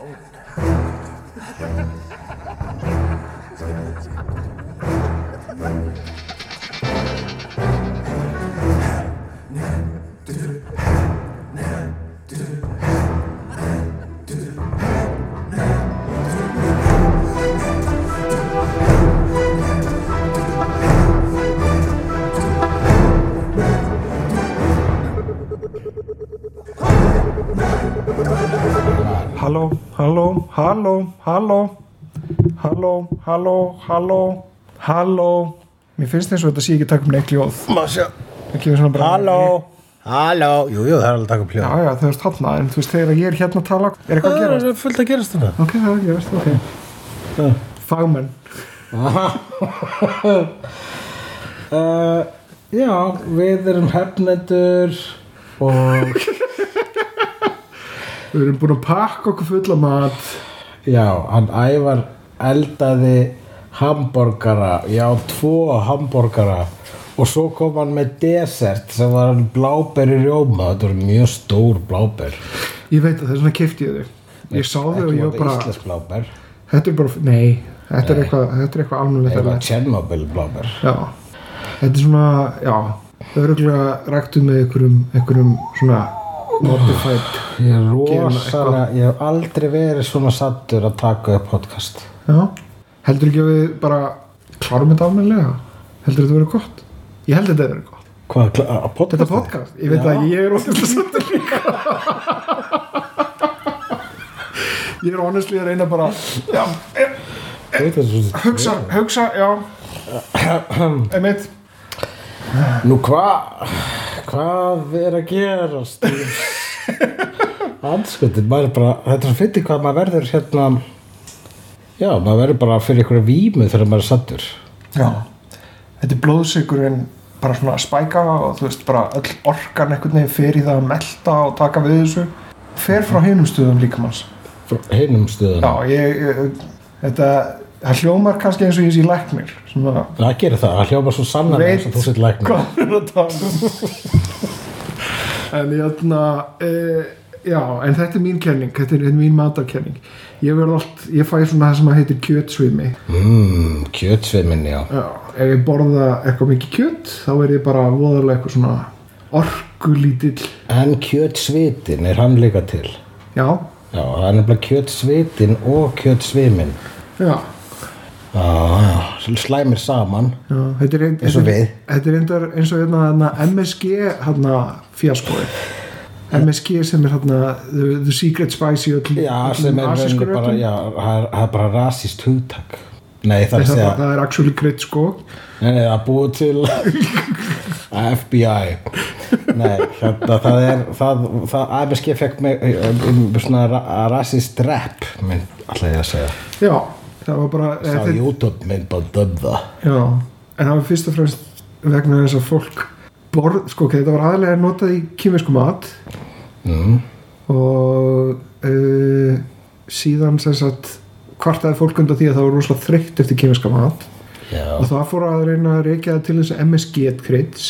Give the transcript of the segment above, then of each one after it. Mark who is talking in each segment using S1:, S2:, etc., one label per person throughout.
S1: Halló, halló, halló Halló, halló, halló. Mér finnst eins og þetta sé ekki takk um neitt ljóð Það
S2: Halló. Halló. Jú, jú, það er alveg að taka upp
S1: Já, já, þau veist hallna En þú veist, þegar ég er hérna að tala Er eitthvað að
S2: Það
S1: gerast?
S2: er fullt að gerast þetta
S1: Ok, það er að gerast, ok. Fagmenn.
S2: Uh, Já, við erum hefnendur og
S1: Við erum búin að pakka okkur fulla mat
S2: já, hann ævar eldaði hamborgara, já, tvo hamborgara. Og svo kom hann með desert sem var hann bláberi rjóma, þetta var mjög stór bláber.
S1: Ég veit að það er svona kefti ég þau Ég sá þau og ég var bara
S2: íslensk bláber.
S1: Þetta er bara, nei Þetta er eitthvað, þetta er eitthvað almennilegt
S2: eitthvað
S1: erlent.
S2: Chernobyl bláber.
S1: Já, þetta er svona, já. Öruglega ræktu með einhverjum, einhverjum svona modified
S2: ég er rosalega, ég hef aldrei verið svona sattur að taka upp podcast.
S1: Já, heldur ekki að við bara klárum þetta almennilega? Heldur þetta verið gott? Ég held þetta verið gott.
S2: Hvað, að podcast?
S1: Þetta podcast, ég veit
S2: Já.
S1: að ég er óttast sattur líka. Ég er honestly að reyna bara Já, hugsa, hugsa, já. Einmitt
S2: Nú hvað hvað er að gerast Anskotin, maður er bara þetta er svo fyndi hvað maður verður hérna já, maður verður bara fyrir ykkur vímu þegar maður er sattur
S1: Já, þetta er blóðsigurinn bara svona að spæka og þú veist bara öll orkan veginn fer í það að melta og taka við þessu. Fer frá hinum stöðum líkamanns
S2: frá hinum stöðum
S1: Já, ég, ég þetta það hljómar kannski eins og ég sé læknir svona
S2: það gerir það, það hljóma svo sannar
S1: Veit
S2: eins og þú sitt læknir.
S1: Um. En ég ætla e, já, en þetta er mín kenning þetta er, þetta er mín matarkenning. Ég verð allt, ég fæ svona það sem að heitir kjötsvimi.
S2: Mm, kjötsveimin, já.
S1: Já, ef ég borða eitthvað mikið kjött þá er ég bara voðalega eitthvað svona orkulítill.
S2: En kjötsvitin, er hann líka til?
S1: Já,
S2: já, það er nefnilega kjötsvitin og kjötsveimin
S1: já,
S2: já, slæmir saman.
S1: Já þetta er, ein,
S2: Eins og við.
S1: þetta er reyndar eins og hérna, hérna MSG hérna fjaskói MSG sem er hérna the, the Secret Spicy öll-
S2: já, sem er bara, já, það er, bara rasist hugtak. Nei, það
S1: það,
S2: að
S1: það, er actually greitt sko.
S2: Nei, nei, það búið til FBI Nei, hérna, það er það, það AMSG fekk mig um, um, svona ra racist rap alltaf ég að segja.
S1: Já, það var bara
S2: Sá
S1: þetta-
S2: YouTube mynd bara döfða
S1: já, en það var fyrst og fremst vegna þess að fólk borð, sko, ok, þetta var aðlega notað í kýmisku mat.
S2: Mm.
S1: og uh, síðan sem sagt kvartaði fólk undan því að það var rosalega þreytt eftir kemiska mat.
S2: Já,
S1: og það fór að reyna að reykja það til þess að MSG krits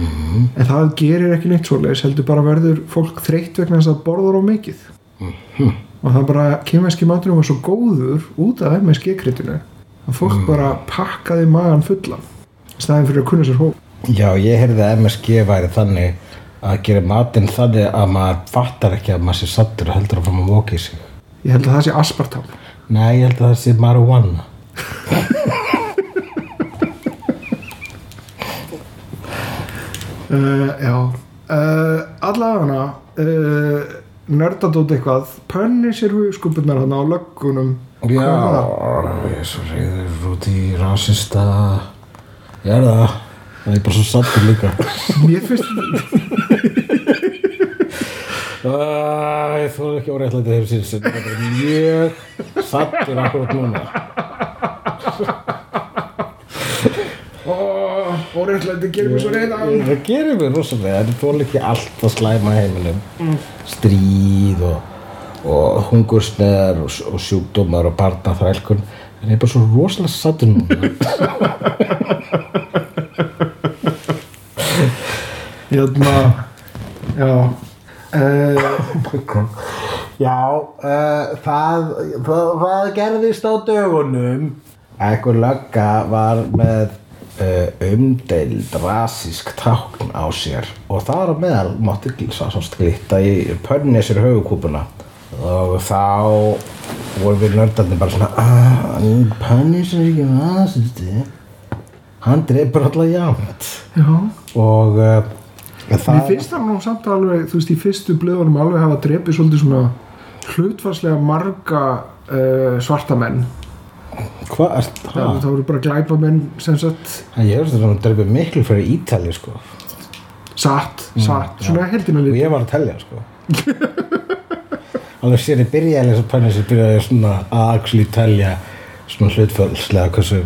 S1: en það gerir ekki neitt svoleiðis heldur bara verður fólk þreytt vegna þess að það borður á mikið og það bara kemiski maturinn var svo góður út af MSG kritinu að fólk bara pakkaði magan fullan staðin fyrir að kunna sér hóp.
S2: Já, ég heyrði að MSG væri þannig að gera matinn þannig að maður fattar ekki að maður sé sattur og heldur að fara að móka í sig.
S1: Ég held að það sé aspartam
S2: Nei, ég held að það sé marijuana.
S1: Uh, já. Uh, allavega uh, nördadótt eitthvað pönni sér hugskupurnar hann á löggunum.
S2: Já, ég er svo reyður út í rasista. Ég er það. Það er bara svo sattur líka.
S1: Mér finnst
S2: Æ, Ég þóður ekki óreittlega þegar síðan sem það er mjög sattur akkurat núna
S1: óreiflega gerir mér svo reyðan
S2: Það gerir mér rosalega. Er þóður ekki allt að slæma heiminum. Stríð og, og hungursneðar og, og sjúkdómar og barnaþrælkun. En ég er bara svo rosalega sattur núna.
S1: Hérna já uh,
S2: Já, uh, það, það, það gerðist á dögunum. Ekkur lögga var með umdeild rasísk tákn á sér og það á meðal mátti glitta í pönni sér höfukúpuna og þá voru við nördarnir bara svona "Ah, pönni sér ekki rasisti hann dreipur alltaf
S1: Já.
S2: og uh, það
S1: Mér finnst það nú samt alveg, þú veist, í fyrstu blöðunum alveg hafa drepið svolítið svona hlutfarslega marga uh, svarta menn.
S2: Hvað er
S1: Það,
S2: það?
S1: það voru bara glæpa menn sem sagt.
S2: Ég veist að það dreipur miklu fyrir Ítali sko.
S1: Satt, satt, svona heldina
S2: og
S1: lítið.
S2: ég var að telja sko. Alveg sér ég byrjaði að lesa pönni sem byrjaði svona að actually telja svona hlutfölslega hversu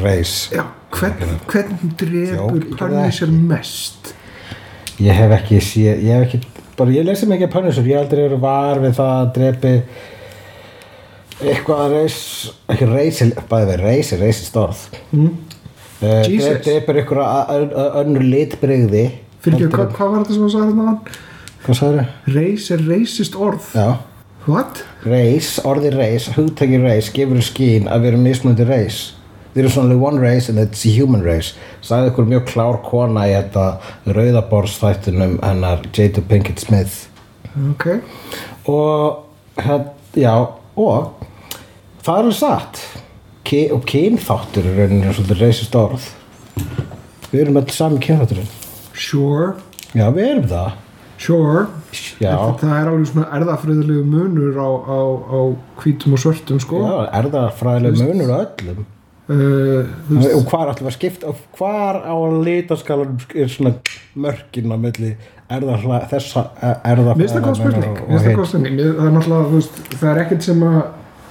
S2: reis.
S1: Já, hvern, hvern
S2: það
S1: Punisher mest?
S2: ég hef ekki sé, ég hef ekki bara ég lesi mikið Punisher, ég aldrei verið var við það að drepi eitthvað að reis ekki reis, bæði við reis er reis storð
S1: Mm.
S2: uh,
S1: Jesus.
S2: drepur ykkur önnur litbrigði
S1: Fyrir
S2: Heldur-
S1: hvað, hvað var þetta sem þú sagði þetta?
S2: hvað sagður
S1: Reis er reisist orð.
S2: já
S1: What?
S2: Reis, orðið reis, hugtæki reis gefur skín að vera mismunandi reis There is only one race and it's a human race sagði ykkur mjög klár kona í þetta rauðaborstættunum hennar Jada Pinkett Smith
S1: Ok.
S2: og hér, já, og það er alveg satt. Ki, og kynþáttur er rauninni svolítið reisist orð. Við erum öll sami kynþátturinn.
S1: Sure.
S2: já, við erum það.
S1: Sure.
S2: já,
S1: Það er alveg svona erðafröðulegu munur á, á, á hvítum og svörtum, sko.
S2: já er það fræðileg munur á öllum.
S1: Uh,
S2: og hvar ætlum við að skipta og hvar á litaskalanum er svona mörkin á milli er það hla- þessa er það
S1: Mér finnst það er náttúrulega, þú veist, það er ekkert sem að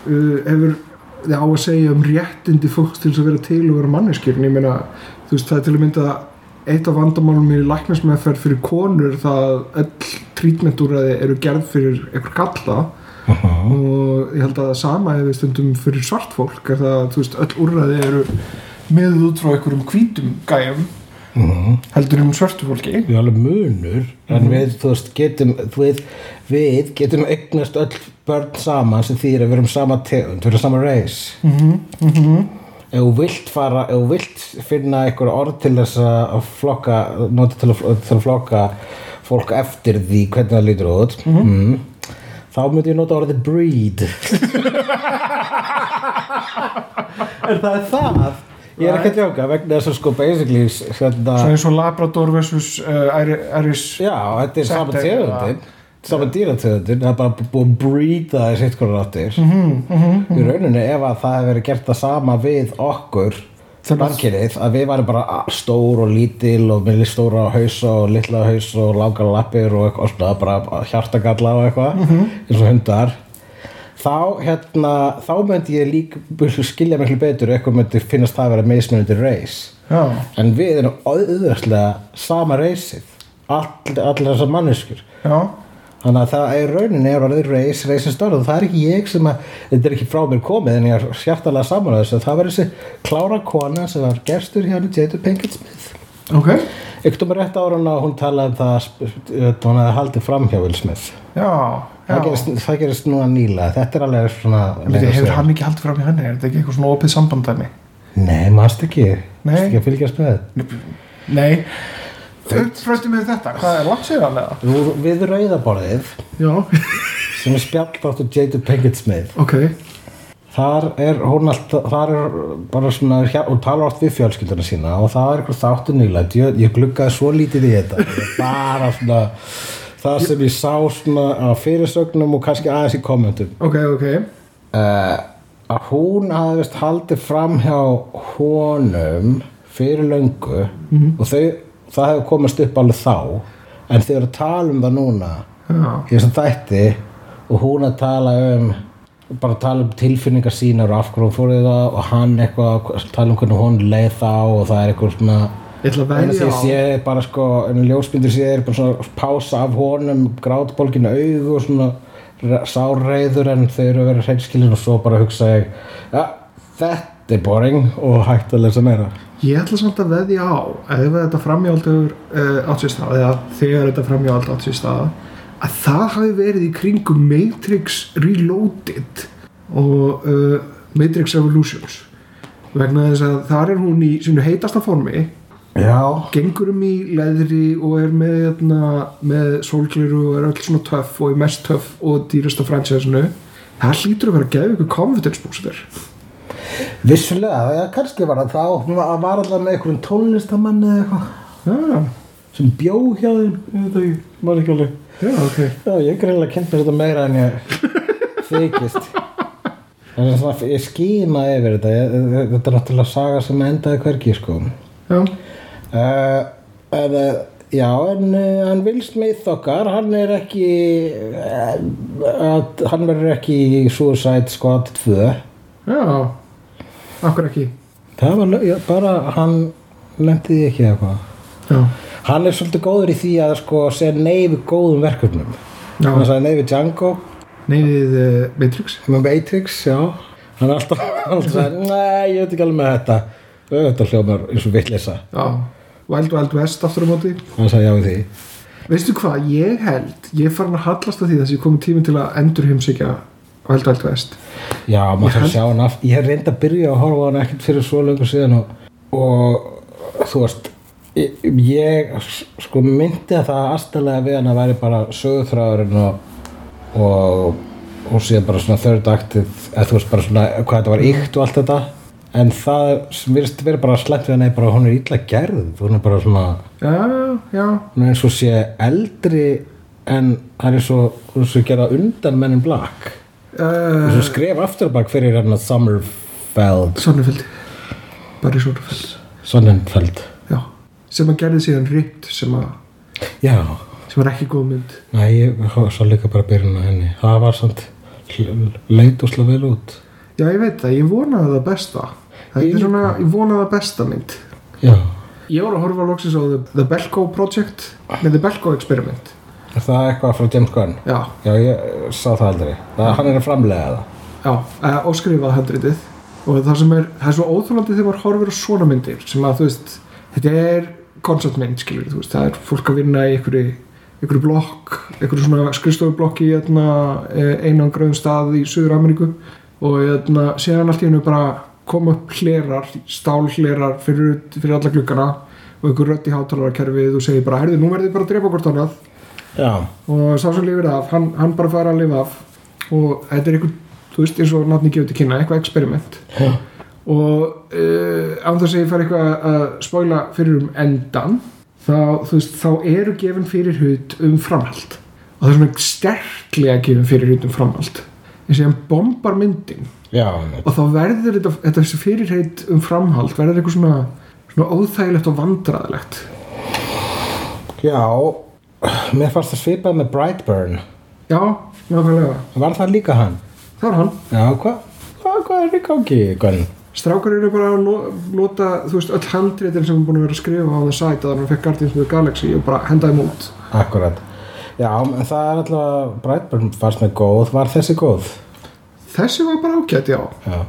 S1: hefur þið á að segja um réttindi fólks til að vera til og vera manneskjörn ég meina, þú veist, það er til að mynda eitt af vandamálum í læknismeðferð fyrir konur það að öll trítmentúræði eru gerð fyrir einhver kalla og ég held að það sama hefur stundum fyrir svart fólk er það að, þú veist, öll úrræði eru miðuð út frá einhverjum hvítum gæjum heldur um svörtu fólki?
S2: Við alveg munur en við, þú veist, getum við, við getum eignast öll börn saman sem þýr að við erum sama tegund, við erum sama reis ef þú vilt fara ef þú vilt finna einhver orð til þess að flokka nota til að, til að flokka fólk eftir því hvernig það lítur út mm. þá myndi ég nota orðið breed. En það er það ég er ekki að djóka vegna þess að sko basically hérna,
S1: Svo eins og Labrador versus uh, Iri- Irish
S2: Já, þetta er sama
S1: Settir,
S2: tegundin sama dýrategundin, það er bara búið að breeda þessi eitt konar áttir.
S1: Mhm,
S2: í rauninni ef að það hefur verið gert það sama við okkur
S1: Þannig að-
S2: við varum bara stór og lítil og með stóra hausa og litla hausa og langar lappir og eitthvað bara hjartagalla og eitthvað
S1: Mhm.
S2: eins og hundar þá hérna þá myndi ég líka skilja miklu betur ef eitthvað myndi finnast það að vera mismunandi reis
S1: Já,
S2: en við erum auðvörslega sama reysið all, allir þessar manneskjur.
S1: Já,
S2: þannig að það er rauninni er orðið reys, reysið stórð og það er ekki ég sem að þetta er ekki frá mér komið en ég er sjartalega saman að þessu. Það var þessi klára kona sem var hjá henni Jada Pinkett Smith
S1: ok.
S2: Ykkur um rétt ára að hún talaði um það að hún hefði haldið fram hjá
S1: já
S2: það gerist, gerist núna nýla þetta er alveg svona
S1: Hefur hann ekki haldið fram í henni? Er þetta ekki eitthvað svona opið sambandæmi?
S2: nei, maður ekki?
S1: Nei.
S2: ekki að fylgjast með?
S1: Nei. Fröttu með þetta, hvað er langt sér hann eða?
S2: Nú, við rauðaborðið
S1: Já,
S2: sem er spjallbáttur Jada Pinkett Smith.
S1: Ok
S2: þar er hún alltaf þar er bara svona hún talar oft við fjölskylduna sína og það er eitthvað þáttu nýlægt ég, ég gluggaði svo lítið í þetta. Bara svona það sem ég sá svona á fyrirsögnum og kannski aðeins í kommentum.
S1: Ok, ok.
S2: Uh, að hún hafði vist haldið fram hjá honum fyrir löngu og þau, það hefur komast upp alveg þá en þau eru að tala um það núna
S1: Já,
S2: í þessum þætti og hún að tala um bara tala um tilfinningar sínar og af hverju hún fór í það og hann eitthvað að tala um hvernig hún leið þá og það er eitthvað svona
S1: ég ætla að
S2: eina
S1: veðja
S2: sem
S1: á.
S2: ég sé bara sko en ljósmyndir sé er bara svona pása af honum grátbólginu augu og svona re- sárreiður en þau eru að vera hreinskilin og svo bara hugsa ég ja, þetta er boring og hægt að lesa meira.
S1: Ég ætla samt að veðja á. Ef þetta framhjáld hefur uh, átt sér stað eða þegar þetta framhjáld átt sér stað að það hafi verið í kringum Matrix Reloaded og uh, Matrix Revolutions. Vegna þess að þar er hún í sínu heitasta formi.
S2: Já,
S1: gengur um í leðri og er með, hérna, með sólgliru og er öll svona töff og er mest töff og dýrasta fransæsinu það hlýtur að vera að gefa ykkur confidence booster.
S2: Vissulega, já, kannski var það þá Hún var var alltaf með einhverjum tónlistamann eða eitthvað.
S1: Já,
S2: sem bjó hjá þeim. Ég veit ekki, maður ekki alveg
S1: já, ok.
S2: Já, ég er greinlega kent mér þetta meira en ég þykist. Er svona, ég skýma yfir þetta. Ég, Þetta er náttúrulega saga sem endaði hvergi sko.
S1: Já,
S2: uh, en, uh, Já, en uh, hann Will Smith okkar hann er ekki uh, að, hann verður ekki í Suicide Squad 2
S1: já. Okkur ekki?
S2: Það var já, bara hann lentiði ekki eða hvað
S1: já,
S2: Hann er svolítið góður í því að sko segja nei við góðum verkefnum. Hann sagði nei við Django.
S1: Neyðið uh, Matrix.
S2: Með Matrix, já. Hann er alltaf, alltaf sagði, nei, ég veit ekki alveg með þetta. Þetta hljómar eins og vitleisa
S1: já, Wild Wild West aftur á móti.
S2: Hann sagði já við því.
S1: Veistu hvað, ég held ég farin að hallast að því þess að ég komið tími til að endur heimsækja Wild Wild West.
S2: Já, maður þarf að sjá hann af ég reyndi að byrja að horfa hann ekkert fyrir svo lengur síðan og, og þú veist ég, sko myndi að það aðstæðlega við hann að væri bara sögurþráðurinn og, og og síðan bara svona third actið eða þú veist bara svona hvað þetta var ykt og allt þetta. En það virðist verið bara slæmt við hann er bara hún er illa gerð. Hún er bara svona
S1: já, já,
S2: hún er eins og sé eldri en það er svo, hún er svo gera undan mennin black.
S1: Uh,
S2: svo skref aftur á bak fyrir hérna Summerfeld.
S1: Sonnefeld Barry
S2: Sonnenfeld.
S1: Já, sem að gerði síðan Ripped sem að
S2: já,
S1: sem var ekki góð mynd.
S2: Næ, ég svo líka bara byrjun á henni. Það var samt leit og slá vel út.
S1: Já, ég veit það, ég vonaði það besta. Það
S2: Ég
S1: er svona, ég vonaði það besta mynd.
S2: Já,
S1: ég var að horfa loksins á The, The Belko Project með The Belko Experiment.
S2: Er það eitthvað frá James Gunn?
S1: Já,
S2: já, ég sá það aldrei. Það, hann er að framlega það.
S1: Já, uh, og skrifað handritið. Og það sem er, það er svo óþólandi þegar maður horfir á svona myndir sem að þú veist, þetta er koncertmynd skilur, þú veist, það er fólk að vinna í einhverju, einhverju blokk einhverju svona skrifstofublokki í hérna, einan gröðum stað í Suður Ameríku og hérna, séðan allt í hennu bara koma upp hlerar, stál hlerar fyrir, fyrir alla gluggana og einhver rödd í hátalarakerfið og segir bara, herði, nú verðið bara að drepa hvort annað.
S2: Já,
S1: og sá sem lifir af, hann, hann bara fara að lifa af. Og þetta er einhver, þú veist eins og nafni gefur til kynna, eitthvað experiment.
S2: Já,
S1: og uh, án þess að ég fara eitthvað að spoila fyrir um endan þá, veist, þá eru gefin fyrir hut um framhald. Og það er svona sterklega gefin fyrir hut um framhald. En síðan bombar myndin.
S2: Já
S1: og þá verður þetta, þetta þessi fyrirheit um framhald verður eitthvað svona, svona óþægilegt og vandræðilegt
S2: já mér fannst það svipað með Brightburn.
S1: Já, nákvæmlega,
S2: var það líka hann?
S1: það var hann.
S2: Já, hvað hva, hva er í gangi, Gunn?
S1: Strákar eru bara að no- nota, þú veist, öll handritin sem er búin að vera að skrifa á það sæt að hann fekk Guardians of the Galaxy og bara henda þeim út.
S2: Akkurat Já, það er alltaf Brightburn fannst með góð, var þessi góð?
S1: Þessi var bara ágætt, já.
S2: Já,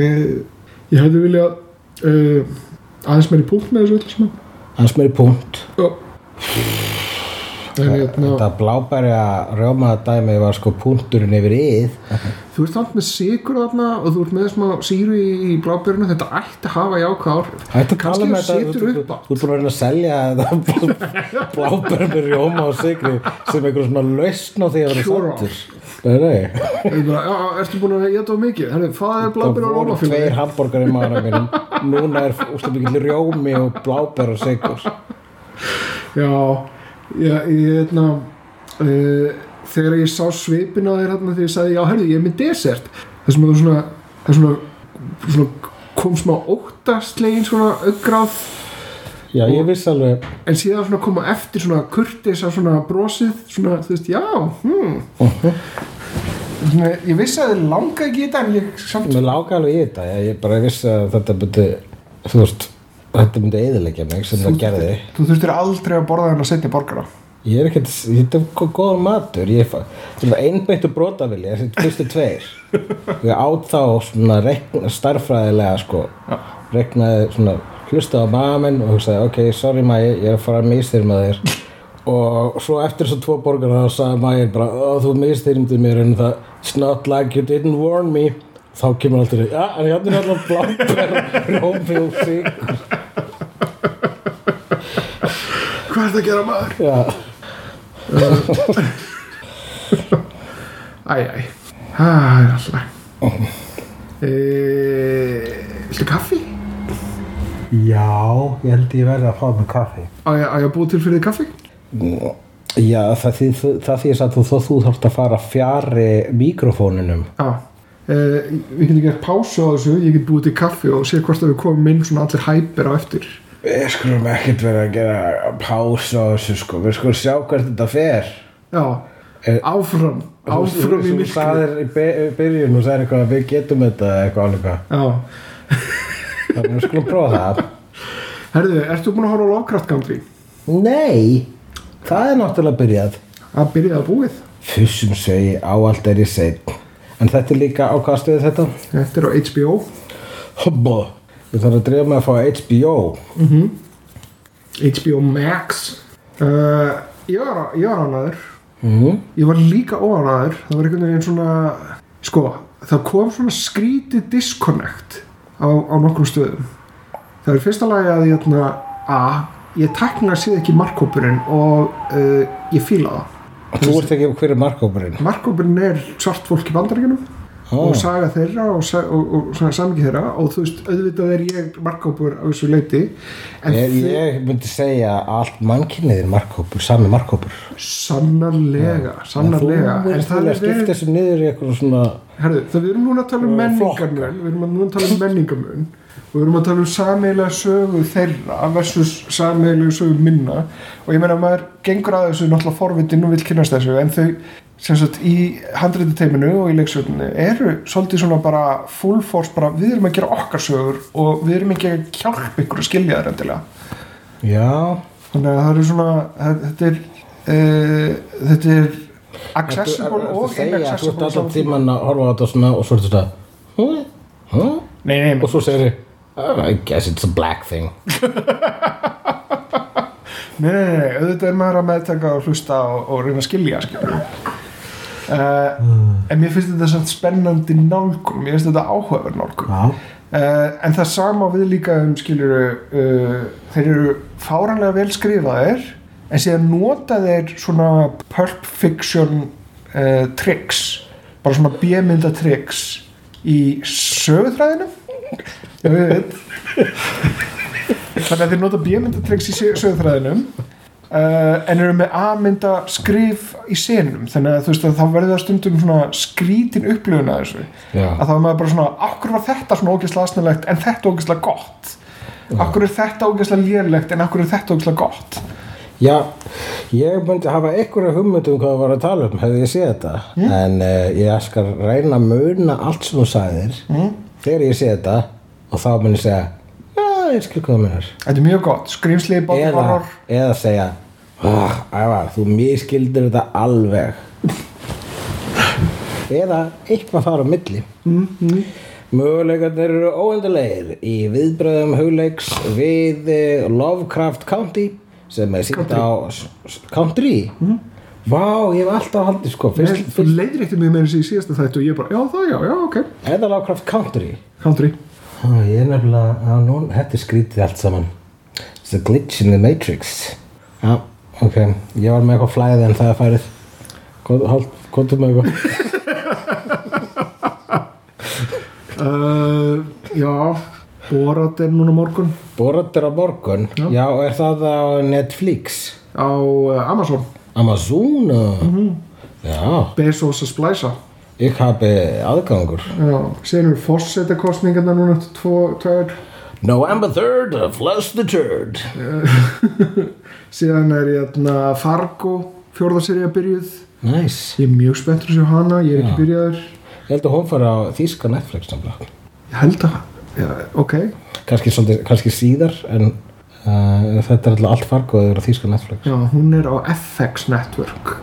S1: Ég, ég hefði viljað uh, aðeins meiri punkt með þessu
S2: hans meiri punkt
S1: Já. Hérna,
S2: Þetta blábærja rjómaða dæmi var sko punkturinn yfir yð
S1: þú ert samt með sigur þarna og þú ert með smá síru í, í blábjörnu, þetta ætti að hafa
S2: að tala
S1: Kannski
S2: með
S1: þú setur upp á.
S2: Þú ert búin að reyna að selja þetta blábærja með rjóma og sigri sem einhver svona lausn á því að vera sattur Nei, nei.
S1: Ertu búin að geta of mikið? Það er
S2: Það
S1: blábjörnu og
S2: voru tveir hambúrgar í maður mínum. Núna er úslega mikill rjómi og blábær og sigur
S1: Já, já, ég hérna uh, þegar ég sá svipin á þér hérna þegar ég sagði, já, herðu, ég er með desert. Það sem að þú svona, svona, svona kom smá óttaslegin svona augráð
S2: Já, ég vissi alveg.
S1: En síðan svona koma eftir svona kurtis af svona brosið, svona, þú veist, já hmm. svona, ég vissi að þið langa ekki í þetta en ég samt
S2: Mér láka alveg í þetta, ég, bara vissi að þetta myndi, þú veist, þetta myndi eðilegja mig sem það gerði.
S1: þú þurftir aldrei að borða hennar setja borgara
S2: Ég er ekkert, þetta er gó- góður matur, ég er þetta einbeittu brotavilja, þessi fyrstu tveir. Ég át þá svona reikna, starffræðilega, sko, reiknaði svona, hlustaði á maður minn og hugsaði, ok, sorry maður, ég er að fara að mýstir með þér. og svo eftir þessu tvo borgar þá sagði Mægir bara "Ó, þú mistyrmdi mér en það it's not like you didn't warn me þá kemur alltaf já, en hérna er alltaf bláber rómi og sigur
S1: Hvað er það að gera maður?
S2: já,
S1: Æ, æ, það er alltaf e, Viltu kaffi?
S2: já, ég held ég verði að fá með kaffi.
S1: Á ég að búa til fyrir þig kaffi?
S2: já, það því það því að þú, þú, þú þarft að fara fjari mikrofóninum.
S1: Já e, Við getum gert pásu á þessu Ég get búið til kaffi og sé hvort að við komum inn svona allir hæpir á eftir.
S2: Við skulum ekkert vera að gera pása á þessu sko, við skulum sjá hvert þetta fer.
S1: Já,
S2: Eh,
S1: áfram Áfram í myrkri
S2: sagðir í by- byrjun og sagðir eitthvað að við getum þetta eitthvað
S1: Já,
S2: Þannig við skulum prófa það.
S1: Herðu, ertu búin að horfa á Lovecraft Country?
S2: Nei, það er náttúrulega byrjað.
S1: Það að búið.
S2: Fussum segi, áallt er ég sein En þetta er líka á hvað stöðu þetta?
S1: Þetta er á HBO
S2: Hobbo Við þarfum að drefa með að fá HBO
S1: HBO Max. Uh, Ég var, ég var ánæður
S2: mm.
S1: Ég var líka óánæður Það var einhvern veginn svona Sko, það kom svona skrítið disconnect á, á nokkrum stöðum. Það er fyrsta lagi að ég ætla að ég tekna séð ekki markkópurinn og uh, ég fíla það
S2: Þú ert ekki hver er markkópurinn
S1: Markkópurinn er svart fólk í bandaríkjunum og saga þeirra og, og, og svona samingi þeirra og þú veist, auðvitað er ég markkópur á þessu leiti
S2: ég, ég myndi segja allt mannkynnið er markkópur, sami markkópur
S1: sannarlega, sannarlega.
S2: Þú
S1: en
S2: veist
S1: það
S2: að skipta þessu niður í eitthvað svona
S1: herðu, það við erum núna að tala um menningarmun við erum núna að tala um menningarmun og við erum að tala um sameiginlega sögu þeirra versus sameiginlega sögu minna og ég meina að maður gengur að þessu náttúrulega forvitin og vill kynast þessu en þau sem sagt í handreiti teiminu og í leiksögninni eru svolítið svona bara full force bara við erum að gera okkar sögur og við erum ekki að hjálpa ykkur að skilja þær endilega
S2: Já,
S1: þannig að það eru svona þetta er uh, þetta er accessible
S2: Þú
S1: og
S2: að þú ert
S1: inaccessible
S2: alltaf tíman að horfa á þetta svona og svo ertu þetta huh? Huh?
S1: Nei, nei,
S2: og svo segir þið I guess it's a black thing.
S1: Nei, nei, nei, auðvitað er maður að meðtaka og hlusta og, og reyna að skilja skilur. Uh, en mér finnst þetta samt spennandi nálgun mér finnst þetta áhugaverð nálgun.
S2: Já,
S1: uh, en það sama við líka um skilur uh, þeir eru fáranlega vel skrifaðir en síðan nota þeir svona pulp fiction tricks bara svona bjömynda tricks í sögutræðinu þannig að þeir nota bjömyndatricks í sögutræðinum uh, en eru með A-mynda skrif í senum þannig að þú veist að þá verður það stundum svona skrítin upplifun að þessu.
S2: Já,
S1: að þá er maður bara svona, akkur var þetta svona ógeðslega aðsnælegt en þetta ógeðslega gott? Akkur er þetta ógeðslega lélegt en akkur er þetta ógeðslega gott
S2: já Ég myndi hafa einhverja hugmynd um hvað það var að tala um hefði ég séð þetta. En uh, ég skal reyna að muna allt sem þú sagðir. Mm. þegar ég sé þetta og þá mun ég segja já, ég skil hvað það munar
S1: þetta er mjög gott, body
S2: eða,
S1: horror.
S2: eða segja oh, ævar, þú miskildir þetta alveg. Eða eitthvað þar á milli. Mm möguleikarnir eru óendulegir í viðbröðum hugleiks við eh, Lovecraft County sem er sínt á s- s- Country? Vá, ég hef alltaf haldið sko
S1: þú leiðir eftir mig með þessi í síðasta þættu og ég bara, já það, já, já, ok.
S2: Eða Lovecraft Country?
S1: Country,
S2: Ó, Ég er nefnilega, nú, þetta er skrítið allt saman. It's a glitch in the matrix. Já, ok, ég var með eitthvað flæði en það er færið. Komdu með eitthvað.
S1: Uh, já Borat er núna morgun.
S2: Borat er á morgun? Já, er það á Netflix?
S1: Á uh, Amazon.
S2: Amazon? Já,
S1: Bezos að splæsa.
S2: Ég hafi aðgangur.
S1: Já, síðan eru fórsetakostningarna núna tvo, tvær.
S2: November 3rd, flush the turd
S1: síðan er hérna Fargo fjórðaserja byrjuð.
S2: Nice.
S1: Ég er mjög spenntur að sjá hana, ég er ekki
S2: Já.
S1: byrjaður.
S2: Ég held að hún fara á þýska Netflix nefnilega
S1: ég held að, já, ok.
S2: Kannski, svolítið, kannski síðar en uh, þetta er alltaf allt fargóður á þýska Netflix.
S1: Já, hún er á FX Network.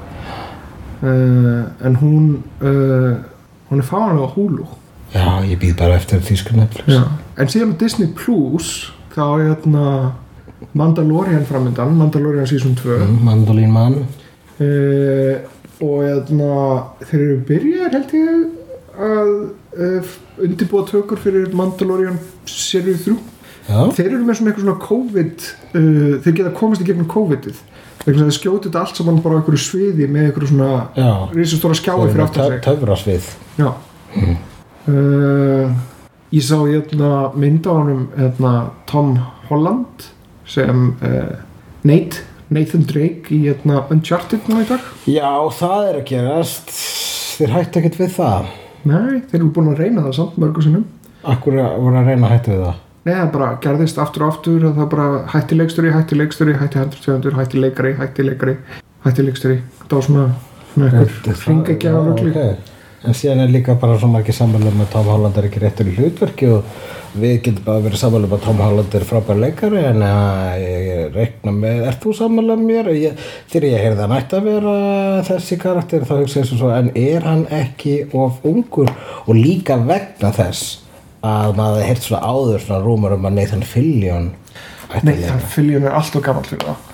S1: Uh, en hún uh, hún er fáanlega á Hulu.
S2: Já, ég býð bara eftir þýsku Netflix.
S1: Já. en síðan á Disney Plus þá er hérna Mandalorian framöndan Mandalorian season 2
S2: Mm, Mandolín mann
S1: og eðna, þeir eru byrjaðir held ég að uh, undirbúa tökur fyrir Mandalorian serið 3
S2: Já,
S1: þeir eru með svona eitthvað svona COVID uh, þeir geta komast í gegnum COVID-ið. Þeir skjóti þetta allt saman bara á einhverju sviði með einhverju svona risastóra skjái fyrir aftan sig.
S2: Töfrasvið.
S1: Já. Uh, Ég sá hérna mynd á honum hérna, Tom Holland sem Nate Nathan Drake í hérna, Uncharted nú í dag.
S2: Já, það er að gerast. Þeir hættu ekkert við það
S1: Nei, þeir eru búin að reyna það samt mörgu sinnum
S2: Akkur voru að reyna að hættu við það
S1: Nei, það bara gerðist aftur og aftur og það bara hætti leiksturi, hætti leiksturi, hætti handurtjöfundur, hætti leikari, hætti leikari, hætti leiksturi. Það var svona, svona eitthvað röggli.
S2: okay. En síðan er líka bara svo margir sammála með Tom Holland er ekki réttur í hlutverki og við getum bara verið sammála með að Tom Holland er frábær leikari en ég reikna með, ert þú sammála með mér? Ég, þegar ég heyrði að nætti að vera þessi karakter þá hugsa ég svo en er hann ekki of ungur og líka vegna þess að maður heirt svona áður svona rúmur um að Nathan Fillion
S1: Nathan. Fillion er alltaf gammal fyrir það.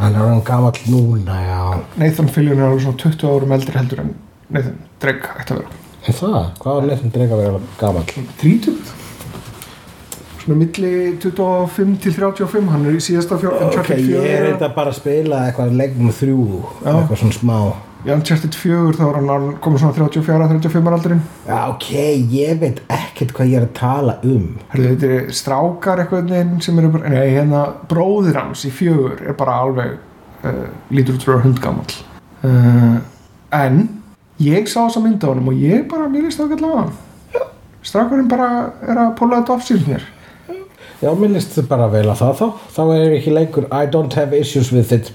S2: hann er hann gamall núna já
S1: Nathan Fillion er alveg svona 20 árum eldri heldur en Nathan Drake ætti að vera.
S2: en það, hvað var Nathan Drake að vera gamall?
S1: 30? Svona milli 25 til 35, hann er í síðasta fjör,
S2: Ok,
S1: Uncharted
S2: ég er
S1: 4.
S2: eitthvað bara að spila eitthvað leiknum þrjú,
S1: Já.
S2: eitthvað svona smá
S1: Í Uncharted 4 þá er hann komið svona 34-35 aldurinn.
S2: Já, ok, ég veit ekkert hvað ég er að tala um
S1: Herðu, þetta er strákar eitthvað sem eru bara, nei, hérna bróðir hans í fjögur er bara alveg uh, lítur út fyrir hundgamall uh, en ég sá þessa mynd á honum og ég bara, mér líst það ekki allavega strákurinn bara er að púla þetta off síðan mér
S2: Já, mér líst þið bara vel að það þá. Þá er ekki lengur I don't have issues with it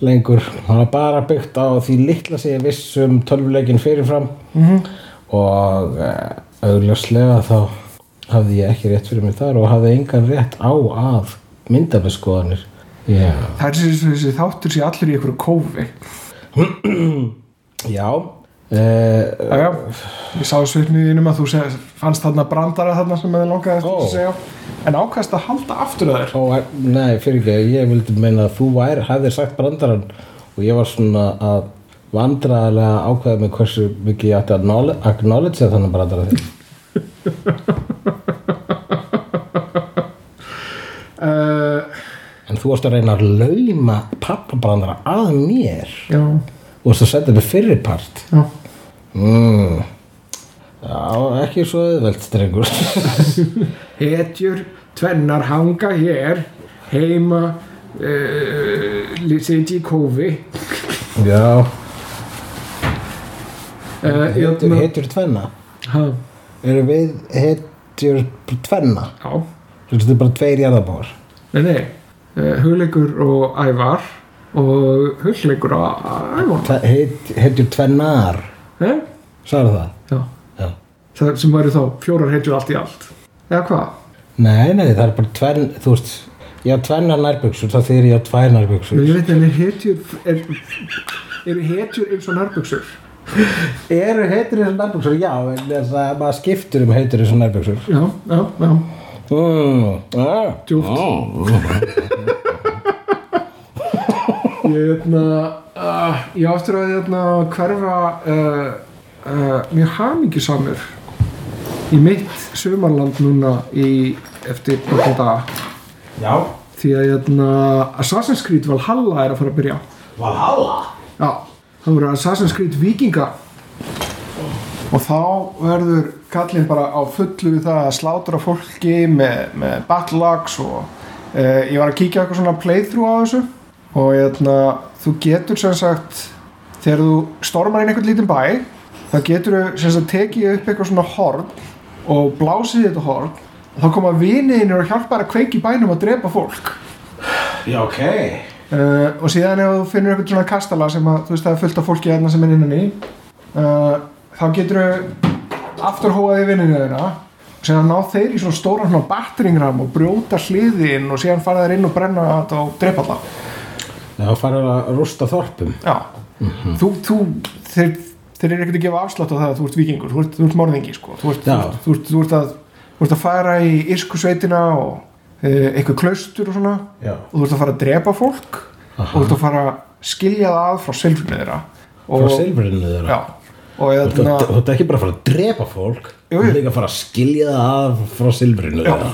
S2: lengur. Það er bara byggt á því litla sem ég viss um tölvuleikin fyrirfram.
S1: Mhm.
S2: og uh, augljóslega þá hafði ég ekki rétt fyrir mig þar og hafði engan rétt á að mynda með skoðanir. Já,
S1: það er þessi, þáttur sé allir í einhverju kófi.
S2: Já uh,
S1: Jæja, ég sá svipniðinum að þú seg, fannst þarna brandara þarna sem þið langaði
S2: Ó.
S1: að segja en ákvæmst að halda aftur að þér
S2: Ó, nei, fyrir ekki, ég vildi meina að þú væri, hefðir sagt brandarann og ég var svona að vandræðarlega ákveða með hversu mikið ég ætti að acknowledge- þannig brandara þig.
S1: uh,
S2: En þú varst að reyna að lauma pappabrandara að mér
S1: Já,
S2: og þess að setja mig fyrir part.
S1: já
S2: Mm. Já, ekki svo auðvelt, strengur.
S1: Hetjur tvennar hanga hér heima uh, sitja í kófi
S2: Já,
S1: uh,
S2: hetjur, hetjur tvenna.
S1: ha,
S2: Eru við hetjur tvenna?
S1: Já,
S2: Þetta er bara tveir jarðabáar.
S1: nei, nei uh, Hugleikur og Ævar og Hugleikur og Ævar
S2: Hetjur tvennar. Sagði það?
S1: Já,
S2: Já.
S1: það sem væri þá fjórar hetjur allt í allt Eða hvað?
S2: Nei, nei, það er bara tvenn, þú veist, ég á tvennar nærbuxur, þá þegar ég á tvær nærbuxur.
S1: Ég veit en er hetjur er, eru hetjur eins og nærbuxur
S2: Eru heitur þessar nærbuxur? Já, en þess að maður skiptur um heitur þessar nærbuxur.
S1: Já, já, já
S2: Mm, ah,
S1: Djúpt. Ég hérna uh, Ég áttur að hérna, hverfa uh, uh, mjög hamingjusamur í mitt sumarland núna í, eftir nokkrum daga.
S2: Já,
S1: því að hérna, Assassin's Creed Valhalla er að fara að byrja.
S2: Valhalla.
S1: Já, það voru Assassin's Creed Vikinga. Og þá verður kallinn bara á fullu við það að slátra fólki með, með battle axe og uh, ég var að kíkja eitthvað svona playthrough á þessu og hérna, þú getur sem sagt þegar þú stormar inn einhvern lítinn bæ þá getur þú sem sagt tekið upp eitthvað svona horn og blásið þetta horn. Og þá koma viniðinir og hjálpa þér að kveiki bænum að drepa fólk.
S2: Já, ok.
S1: uh, og síðan ef þú finnur eitthvað svona kastala sem að þú veist það er fullt af fólki hérna sem er innan í uh, þá getur þau afturhóaði vinninu þeirra og síðan ná þeir í svona stóran batteringram og brjóta hliðin og síðan fara þeir inn og brenna þetta og drepa það
S2: Já, farið að rústa þorpum.
S1: já, þú, þú þeir, þeir eru ekkert að gefa afslátt á það að þú ert vikingur, þú ert, þú ert morðingi sko. þú, ert, þú, ert, þú, að, þú ert að fara í írsku sveitina og uh, eitthvað klaustur og svona.
S2: Já.
S1: og þú ert að fara að drepa fólk. Og þú ert að fara að skilja það að frá silfrinu þeirra.
S2: Frá silfrinu þeirra?
S1: Já, og
S2: Þú ert ekki bara að fara að drepa fólk Þú ert líka að fara að skilja það að frá silfrinu
S1: Já.
S2: þeirra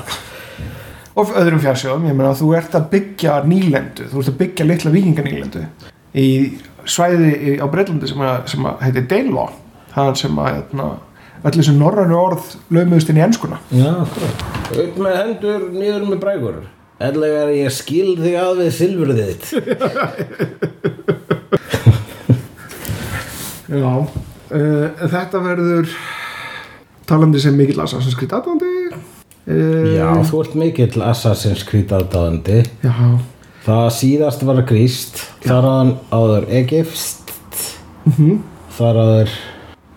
S1: og öðrum fjársjóðum ég meina þú ert að byggja nýlendu þú ert að byggja litla vikinganýlendu í svæði á Breitlandi sem, að, sem að heitir Danelaw það sem að hérna, öll þessu norrænu orð lögmuðust inn í enskuna.
S2: Já. Upp með hendur, niður með brækur. Ellega er ég skil þig að við silfrið þitt.
S1: Já uh, þetta verður talandi sem mikill Assassin's Creed aðdóndi uh,
S2: Já, þú ert mikill Assassin's Creed aðdáðandi
S1: já,
S2: Það síðast var gríst Þar aðan áður Egipst Þar áður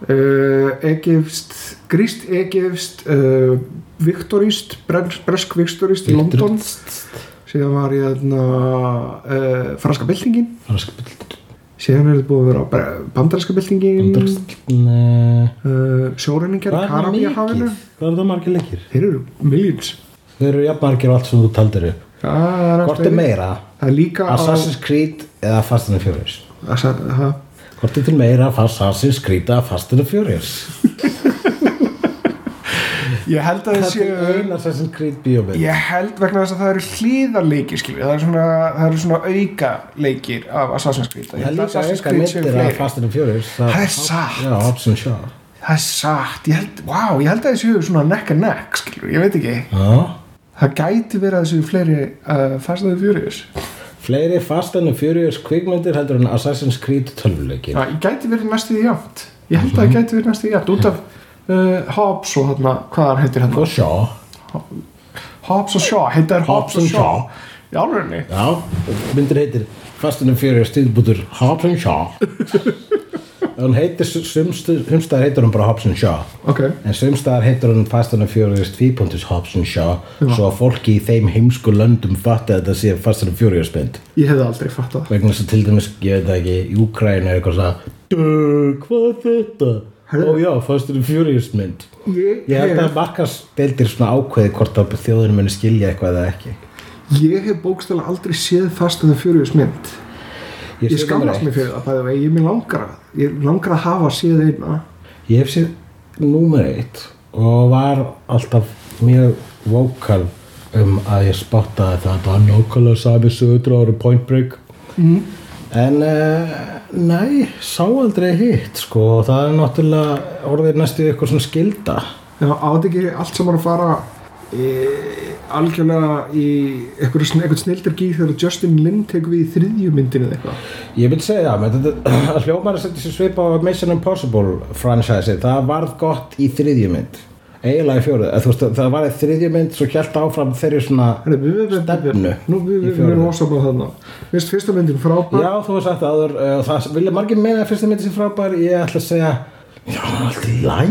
S1: uh, Egifst gríst Egifst uh, Viktorist, bresk Viktorist í London. Síðan var ég hérna, uh, franska byltingin síðan er þetta búið að vera
S2: Nei
S1: uh, sjóræningar
S2: er það
S1: Karabíahafinu?
S2: Hvað er það margir leikir?
S1: þeir eru millions
S2: Þeir eru jafn margir og allt sem þú taldir upp Hvort er meira?
S1: er
S2: Assassin's Creed eða Fast and Furious? Hvort er til meira Assassin's Creed eða Fast and Furious?
S1: ég held að það
S2: er
S1: séu
S2: einn Assassin's Creed bíómynd
S1: ég held vegna þess að það eru hlýðarleikir skilur, það eru svona, eru svona auka leikir af Assassin's Creed. Ég
S2: Það er
S1: held að Assassin's Creed séu fleiri.
S2: Fast and the Furious
S1: Það er satt. Það er satt, ég held, wow, ég held að það séu svona neck and neck, skilur, ég veit ekki.
S2: Já.
S1: Það gæti verið að það séu fleiri uh, Fast and Furious.
S2: Fleiri Fast and Furious kvikmyndir heldur en Assassin's Creed tölvuleikin
S1: það gæti verið næstu því jafnt. Ég held að það gæti verið næstu því jafnt út af uh, Hobbs og hérna, hvað heitir hérna
S2: Shaw.
S1: Hobbs og Shaw, heitir Hobbs og Shaw. Í álurinn
S2: Já, myndir heitir Fast and the Furious stíðbútur Hobbs and Shaw. Hún heitir sumstaðar heitir hún bara Hobbs and Shaw.
S1: Ok,
S2: En sumstaðar heitir hún Fast and the Furious 2. Hobbs and Shaw.
S1: Já.
S2: Svo að fólki í þeim heimsku löndum fatti að þetta sé Fast and the Furious mynd
S1: ég hefði aldrei fattað það.
S2: vegna þess að til dæmis, ég veit það ekki í Úkræn er eitthvað svona "Duh, hvað þetta? Ó já, Fast and Furious mynd.
S1: Ég,
S2: ég held að markast deildir svona ákveði hvort að þjóðinu muni skilja eitthvað eða ekki.
S1: Ég hef bókstæðlega aldrei séð Fast and Furious mynd. Ég skammast
S2: eitt.
S1: mig fyrir það bæði vegi, ég mér langar að ég langar að hafa séð eina.
S2: Ég hef séð númer eitt og var alltaf mjög vókal um að ég spottaði það. Að það var nákvæmlega sami sögur ára Point Break.
S1: Mm.
S2: en uh, nei, sá aldrei hitt sko, og það er náttúrulega orðið næstu eitthvað svona skilda
S1: já, átt ekki allt saman að fara e, algjörlega í eitthvað, snildir gíð þegar Justin Lin tekur við í þriðju myndinu eða eitthvað?
S2: Ég vil segja menn þetta að hljómar að setja sér svipa á Mission Impossible franchise, það varð gott í þriðju mynd eiginlega í fjóruð, þú veist það var í þriðju mynd svo hjælt áfram þeirri svona Stefnu
S1: Nú, við, erum ósamlega þarna. Fyrst, Fyrsta myndin frábær.
S2: Já, þú hefur sagt áður, uh, það vilja margir meina að fyrsta myndi sem frábær, ég ætla að segja já, er alltaf í læg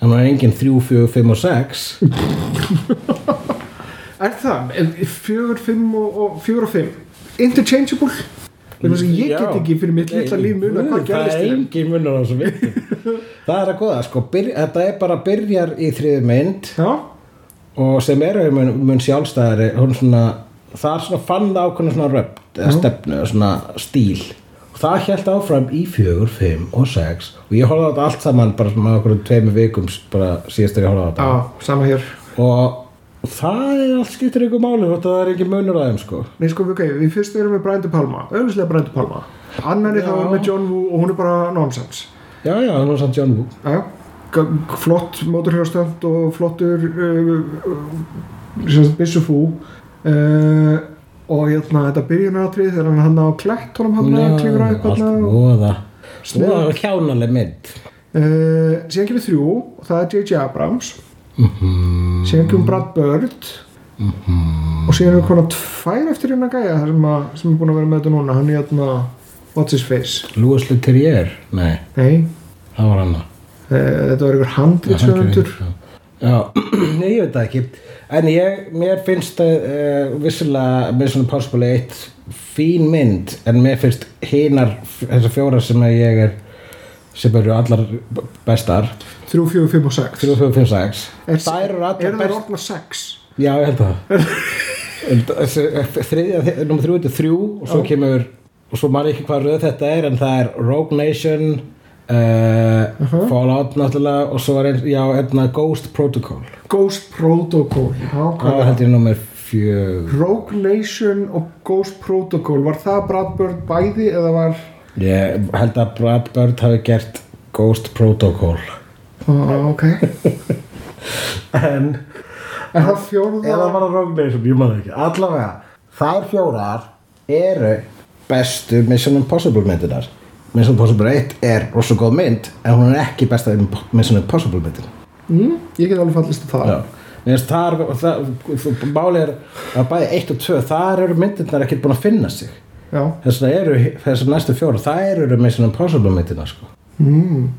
S2: hann var engin 3, 4, 5 og 6
S1: Er það? En Fjögur, fimm og, og fjögur og fimm. Interchangeable? Þannig að ég get ekki fyrir mitt litla líf muna hvað
S2: Það
S1: gerist
S2: er
S1: í þeim.
S2: engin munur á þessu myndum Það er að goða, sko, byrj, þetta er bara byrjar í þriðu mynd
S1: Já,
S2: og sem eru mun, mun sjálfstæðari hún svona, það er svona fann það ákveðna svona röpt, eða stefnu eða svona stíl. Og það held áfram í fjögur, fimm og sex og ég horfði á þetta allt saman bara svona okkur tveimur vikum bara síðast þegar ég horfði á þetta.
S1: Já, sama hér.
S2: Og það er allt skiptir ykkur máli að það er ekki munur þeim sko.
S1: Nei, sko, ok, við fyrst erum við Brian De Palma Auðvitað Brian De Palma Annari þá er með John Woo og hún er bara nonsense
S2: já já, það var samt John Woo.
S1: Já, flott mótorhjóðstönd og flottur uh, uh, Bissu Fú. Uh, og hérna þetta byrjunatrið þegar hann hann á klætt honum hann að klifra upp
S2: allt
S1: hérna og,
S2: kjánaleg mynd.
S1: Uh, síðan kemur þrjú og það er J.J. Abrams.
S2: Mhm.
S1: síðan kemur Brad Bird. Og síðan er konar tvær eftir hérna gæja sem, að, sem er búin að vera með þetta núna. Hann er hérna What's His Face?
S2: Louis Leterrier, nei,
S1: nei,
S2: það var hann.
S1: Uh, þetta var einhver handritsöfundur
S2: Já, nei, ég veit það ekki. En ég, mér finnst uh, vissulega Mission Impossible 1 fín mynd en mér finnst hinar þessar fjórar sem að ég er sem eru allar bestar.
S1: 3, 4, 5 og 6
S2: 3, 4, 5, 6
S1: Er- það
S2: best
S1: orðna 6
S2: Já, ég held það. Þriðja, nummer þrjú, þetta er þrjú og svo kemur, og svo man ég ekki hvað röð þetta er en það er Rogue Nation uh, Fallout náttúrulega og svo er einn, já, einna Ghost Protocol.
S1: Ghost Protocol Já, hvað
S2: var held ég nummer fjög
S1: Rogue Nation og Ghost Protocol Var það Brad Bird bæði eða var
S2: Ég held að Brad Bird hafi gert Ghost Protocol.
S1: Ah, Ok.
S2: En
S1: En það fjórða
S2: Eða var það Rogue Nation, ég maður ekki. Allavega, þær fjórar eru bestu Mission Impossible myndinar Mission Impossible 1 er rosa góð mynd en hún er ekki besta Mission Impossible myndin.
S1: Mm, Ég get alveg fallist á það.
S2: Þar, máli er að bæði 1 og 2, þar eru myndirnar ekkert búin að finna sig. Þess vegna eru, þessar næstu fjóra þær eru Mission Impossible myndirnar sko.
S1: Mm.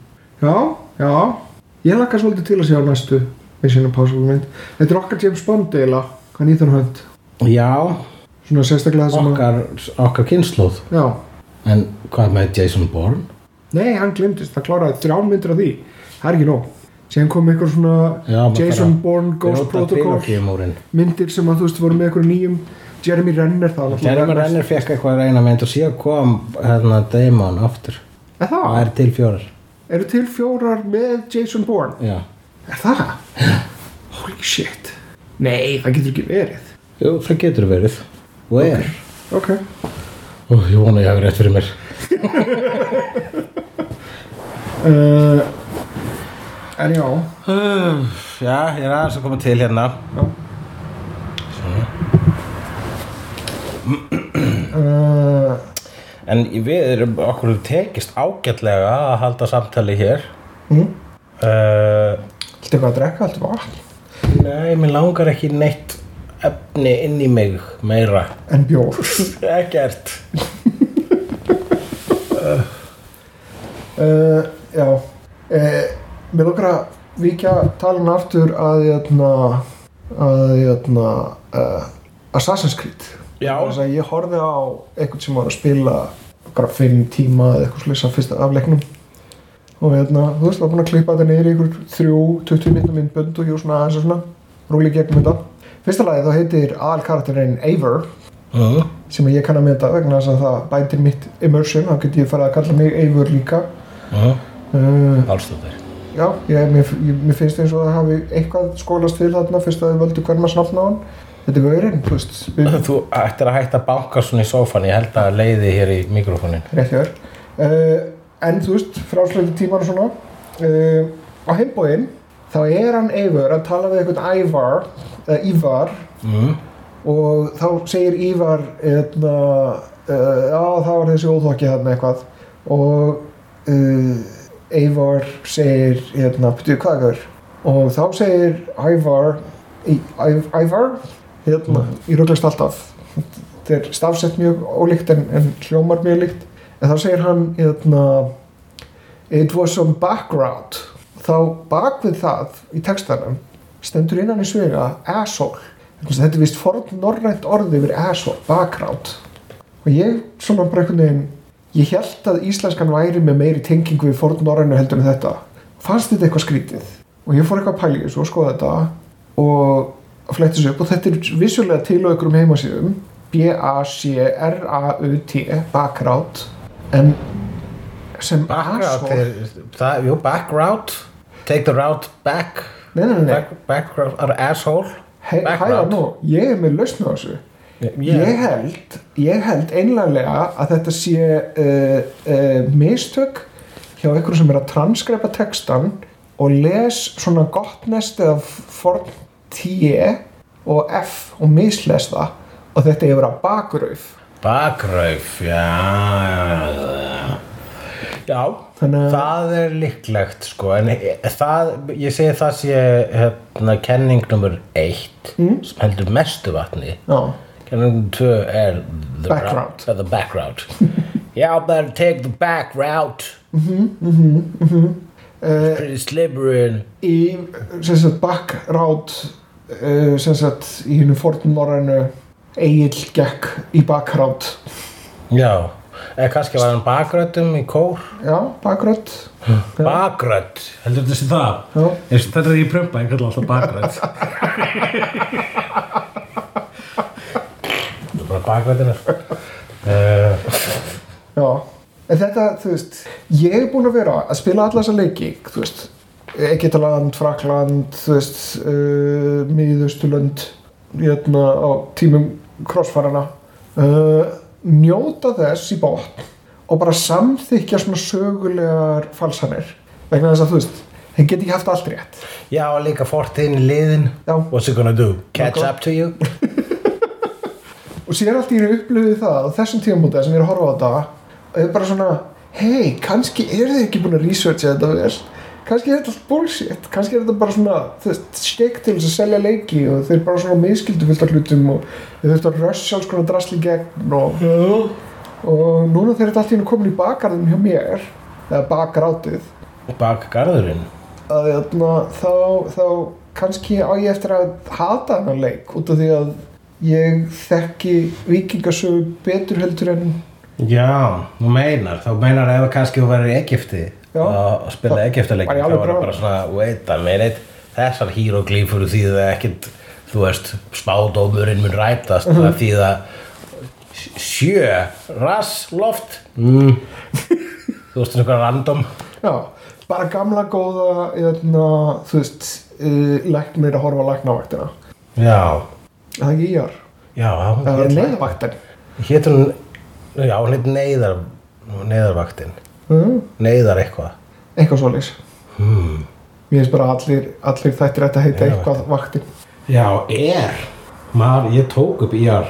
S1: já, já. Ég lakka svolítið til að sjá næstu Mission Impossible mynd. Þetta er okkar James Bond eila Hvað Ethan Hunt
S2: Já,
S1: Svona sérstaklega sem
S2: okkar, okkar kynnslóð
S1: Já.
S2: En hvað með Jason Bourne?
S1: Nei, hann glimtist, það kláraði þrján myndir af því. Það er ekki nóg. Síðan kom einhver svona
S2: Já,
S1: Jason Bourne Ghost Protocol myndir sem að þú veist voru með einhverjum nýjum. Jeremy Renner það
S2: Jeremy Renner. Fekk eitthvað að reyna mynd og síðan kom hérna Damon aftur.
S1: Er
S2: það?
S1: Það?
S2: er til fjórar.
S1: Eru til fjórar með Jason Bourne?
S2: Já,
S1: Er það? Holy shit. Nei, það getur ekki verið.
S2: Jú, það getur verið og er.
S1: Ok.
S2: Ó, Ég vona ég hafi rétt fyrir mér.
S1: Uh, En já.
S2: Uh, Já, ég er aðeins að koma til hérna.
S1: Já. Uh,
S2: En við erum okkur tekist ágætlega að halda samtali hér.
S1: Mm.
S2: uh,
S1: Viltu eitthvað að drekka? Allt vatn?
S2: Nei, mér langar ekki neitt efni inn í mig meira.
S1: En bjór.
S2: Ekkert.
S1: Uh, Já. Uh, Mér lókar að víkja talin aftur að jötna, að jötna, uh, Assassin's Creed. Að ég horfði á einhvern sem var að spila okkar fimm tíma eða eitthvað slisa fyrsta afleiknum og hérna, þú veist, var búin að klippa þetta niður í einhver þrjú, 20 minnum myndbönd og var svona aðeins og svona rúli gegnum þetta fyrsta lagi þá heitir aðal karakterinn Eivor
S2: uh,
S1: sem ég kann að mynda vegna þess að það bætir mitt immersion, þá get ég farið að kalla mig Eivor líka.
S2: Uh,
S1: uh,
S2: Pálsdóttir
S1: já, ég, mér, mér finnst eins og það hafi eitthvað skólast til þarna fyrst að þið völdu hver maður snafna á hann. Þetta er gaurinn, þú
S2: ættir að hætta að banka svona í sófan Ég held að leiði hér í mikrofónin.
S1: Rétt hjá þér. Uh, en þú veist, frásleiti tíman og svona uh, á heimbóin þá er hann Eivor að tala við einhvern Ævar eða Ívar.
S2: Mm.
S1: og þá segir Ívar eitna, uh, já það var þessi óþokki þarna eitthvað. Og uh, Eivor segir hérna, betur hvað er og þá segir Ævar Ævar hérna, í röglast alltaf. Þetta er stafsett mjög ólíkt en, en hljómar mjög líkt. En þá segir hann hérna, it was some background þá bak við það í textanum stendur innan í svega asshole þetta er vist forn norrænt orði yfir asshole, background. Og ég svona bara einhvern veginn ég held að íslenskan væri með meiri tengingu við forn norrænu heldur en þetta. Fannst þetta eitthvað skrítið? Og ég fór eitthvað að pæla í þessu og skoða þetta og fletti þessu upp. Og þetta er vissulega til á einhverjum heimasíðum. B-A-C-R-A-U-T background. En sem asshole
S2: Jú, backroute Take the route back.
S1: Nei, nei, nei.
S2: Back, Backroute are asshole.
S1: He, hæða
S2: background.
S1: nú, ég er með lausn á þessu. Ég held ég held einlega að þetta sé uh, uh, mistök hjá einhverjum sem er að transkrepa textan og les svona gott nest eða forn T og F og misles það og þetta er að vera bakrauf
S2: Bakrauf, já Já, já
S1: Þannig að-
S2: það er líklegt sko en það, ég segi það sé hérna, kenning nummer eitt
S1: Mm.
S2: sem heldur mestu vatni.
S1: Já,
S2: kenning nummer tvö er the
S1: Background.
S2: route- the background yeah, better take the back route.
S1: Uh,
S2: pretty slippery and
S1: í sagt bakrátt uh, sem sagt í hinn forn norrænu Egil gekk í bakrátt
S2: já, eða kannski var hann bakröddum í kór?
S1: Já, bakrátt
S2: bakrödd, heldur þetta sé það?
S1: Já
S2: Þetta er ég prömpa, ég kalla alltaf bakrödd. Á bakvættinar uh,
S1: Já, en þetta, þú veist, ég er búin að vera að spila alla þessa leiki, þú veist, Egyptaland, Frakland, þú veist, uh, Miðausturlönd, hérna á tímum krossfarana, uh, njóta þess í bótt og bara samþykja svona sögulegar falsanir, vegna þess að þú veist, þeir geti ekki haft allt rétt.
S2: Já, og líka fortin í liðin
S1: Já.
S2: What's it gonna do? Catch
S1: Nokkuð.
S2: up to you?
S1: Og síðan allt í einu upplöðu það á þessum tímamútið sem ég er að horfa á þetta, er bara svona, hei, kannski eru þið ekki búin að researcha þetta vel, kannski er þetta allt bullshit, kannski er þetta bara svona, þú veist, stekk til þess að selja leiki og þeir bara svona miskildu fullt af hlutum og þeir þurftu að rössja alls konar drasli gegn og, og núna þegar þetta allt í einu komin í bakgarðin hjá mér, eða bakgrátið,
S2: Bakgarðurinn.
S1: Að þarna, þá, þá kannski á ég eftir að hata þennan leik út af því að ég þekki vikingasögu betur heldur en
S2: Já, þú meinar, þá meinar ef kannski þú verður í Egipti. Og spila Egiptaleik
S1: var ég
S2: þá var það bara svona, wait a minute þessar híroglífur því það ekkit þú veist, spádómurinn mun rætast
S1: Mhm.
S2: það því það sjö, rass, loft mm. þú veist, einhver random.
S1: Já, bara gamla góða eðna, þú veist uh, læknir að horfa á læknavaktina.
S2: Já,
S1: það er ekki íjar, það er neyðavaktin
S2: Hétur hún, já, hún heit neyðar neyðarvaktin,
S1: mm,
S2: neyðar eitthvað.
S1: Eitthvað svoleiðis.
S2: Hmm.
S1: mér finnst bara allir, allir þættir ætti að heita
S2: Neyðarvaktin.
S1: eitthvað vaktin
S2: Já, er. Maður, ég tók upp IR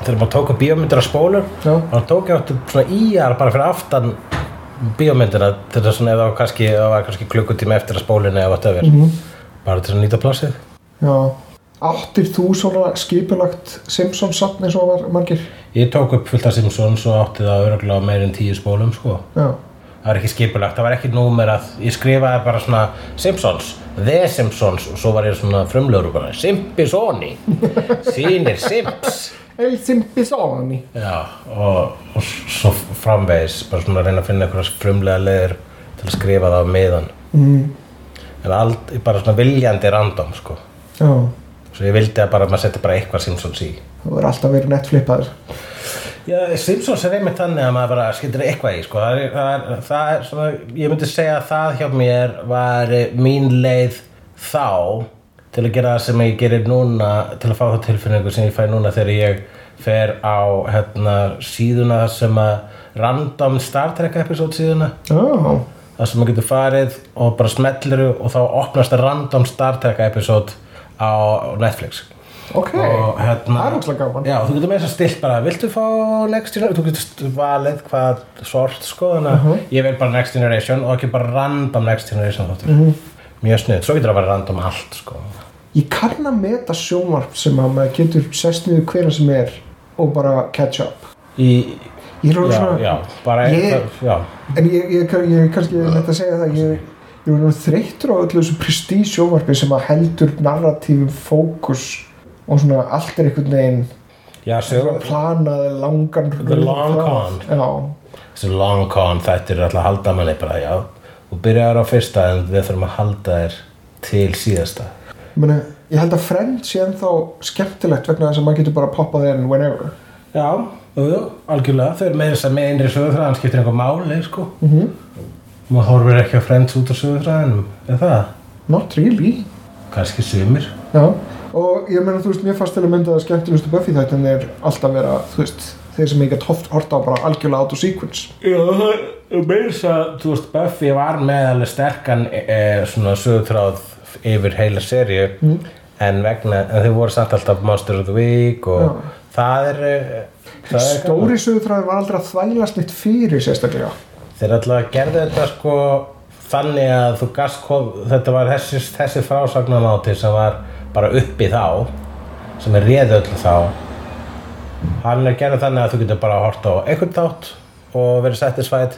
S2: þegar maður tók upp bíómyndir á spólur
S1: Já.
S2: þá tók ég upp svona IR bara fyrir aftan bíómyndina að svona eða kannski, kannski klukkutíma eftir að spólinu eða whatever.
S1: Mhm.
S2: bara til að nýta plássið
S1: já, áttir þú svona skipulagt Simpsons safn eins og var margir?
S2: Ég tók upp fullt af Simpsons og átti það örgulega meir en tíu spólum sko.
S1: Já,
S2: það var ekki skipulagt, það var ekki númerað. Ég skrifaði bara svona Simpsons, The Simpsons og svo var ég svona frumlegur og bara Simpisoni sýnir Simps.
S1: El Simpsoni.
S2: Já, og, og svo framvegis bara svona að reyna að finna einhverja frumlega leður til að skrifa það á miðan.
S1: Mm,
S2: en allt, bara svona viljandi random sko.
S1: Já,
S2: svo ég vildi að bara maður setja bara eitthvað Simpsons í.
S1: Þú er alltaf verið nettflippaður
S2: Já, Simpsons er einmitt þannig að maður bara skildur eitthvað í sko. Það er, það er, það er svona, ég myndi segja að það hjá mér var mín leið þá til að gera það sem ég gerir núna til að fá það tilfinningu sem ég fæ núna þegar ég fer á hérna, síðuna sem að random Star Trek episode síðuna.
S1: Já,
S2: það sem maður getur farið og bara smetlur og þá opnast það random Star Trek episode á Netflix
S1: ok
S2: og hérna
S1: það er óslega gaman
S2: Já, þú getur með þess að stilt bara, viltu fá Next Generation, þú getur valið hvað sort sko, þannig að
S1: Mhm.
S2: ég vil bara Next Generation og ekki bara random Next Generation þáttur.
S1: Mhm.
S2: Mjög snið, svo getur það að vera random allt sko.
S1: ég kann að meta sjónvarp sem að maður getur sest niður hverja sem er og bara catch up
S2: Í,
S1: ég er alveg svona
S2: já, bara eitthvað,
S1: en ég, ég kannski neitt að segja það ég, ég er nú þreyttur á öllu þessu prestíð sjónvarpi sem að heldur narratífum fókus og svona allt er einhvern veginn
S2: Já, sögur,
S1: planað langan
S2: The long con.
S1: já,
S2: þessi long con þetta er alltaf að halda manni bara, já, þú byrjar á fyrsta en við þurfum að halda þér til síðasta.
S1: meni, ég held að Friends sé ennþá skemmtilegt vegna þess að maður getur bara poppað þeir whenever
S2: Já, jú, jú, algjörlega, þau eru meira þess að með einri sögurþræðan skiptir einhver máli, sko.
S1: mm -hmm.
S2: Maður horfir ekki á Friends út á sögurþræðinum, er það?
S1: not really
S2: Kannski sumir.
S1: já. Og ég meina þú veist mér fannst til að mynda að skemmtilegustu Buffy þættin er alltaf vera þú veist þeir sem ég get horta á bara algjörlega out of sequence
S2: Já, það er meira þess að, þú veist, Buffy var með alveg sterkan e, svona sögurþráð yfir heila seríu
S1: Mm.
S2: en vegna, en þau voru samt alltaf Monster of the Week og
S1: Já.
S2: það er, e, það er
S1: stóri sögutræður var aldrei að þvælast nýtt fyrir sérstaklega
S2: Þeir alltaf gerðu þetta sko þannig að þú gast kom, þetta var þessi, þessi frásagnamáti sem var bara uppi þá sem er réð öllu þá. Hann er gerð þannig að þú getur bara hort á einhvern þátt og verið satisfied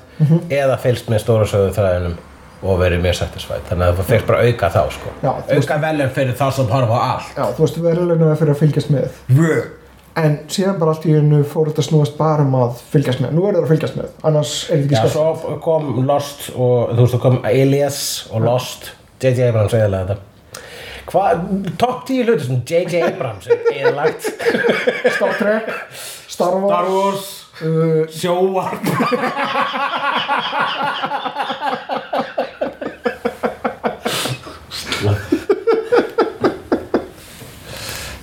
S2: eða fylgst með stóra sögðu þræðinum og verið mjög satisfied. Þannig að þú fyrst bara auka þá sko.
S1: Já, þú
S2: auka veljum fyrir þá sem horfa á allt.
S1: Já, þú veist verðilegna fyrir að fylgjast með. En síðan bara allt í hennu fór þetta að snúast bara um að fylgjast með. Nú er það að fylgjast með, annars er þetta
S2: Já,
S1: ekki skemmt
S2: svo kom Lost og þú veist, það kom Alias og Lost. J.J. Abrams eðalega þetta Topp 10 hluti sem J.J. Abrams er eðalagt
S1: Star Trek, Star Wars,
S2: Star Wars
S1: Uh,
S2: Sjóvarp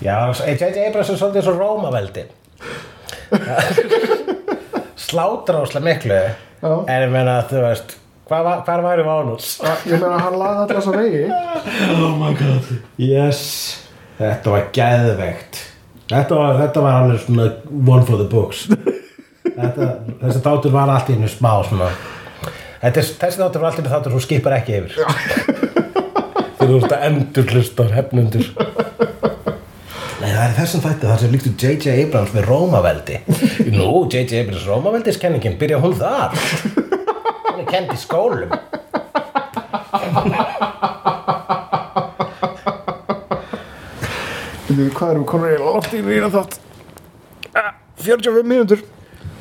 S2: Já, J.J. Abrams er svolítið svo Rómaveldi Slátra áslega miklu
S1: Já.
S2: En ég meina, þú veist Hvar, var- hvar væri Vánus?
S1: ég meina hann laði allar þessa vegi.
S2: Oh my god. Yes. Þetta var geðveikt. Þetta var, þetta var alveg svona one for the books. Þetta, Þessi þáttur var allt í einu smá svona. Þetta er, Þessi þáttur var allt í einu þáttur Þú skipar ekki yfir. Þegar þú ert að endur hlustar hefnundur Nei, það er þessum þætti þar sem líktu J.J. Abrams með Rómaveldi. Nú, J.J. Abrams Rómaveldiskenningin Byrja hún þar Hún er kend í skólum.
S1: Veitu, hvað erum við konur í loft í rýna þátt? Ah, 45 mínútur.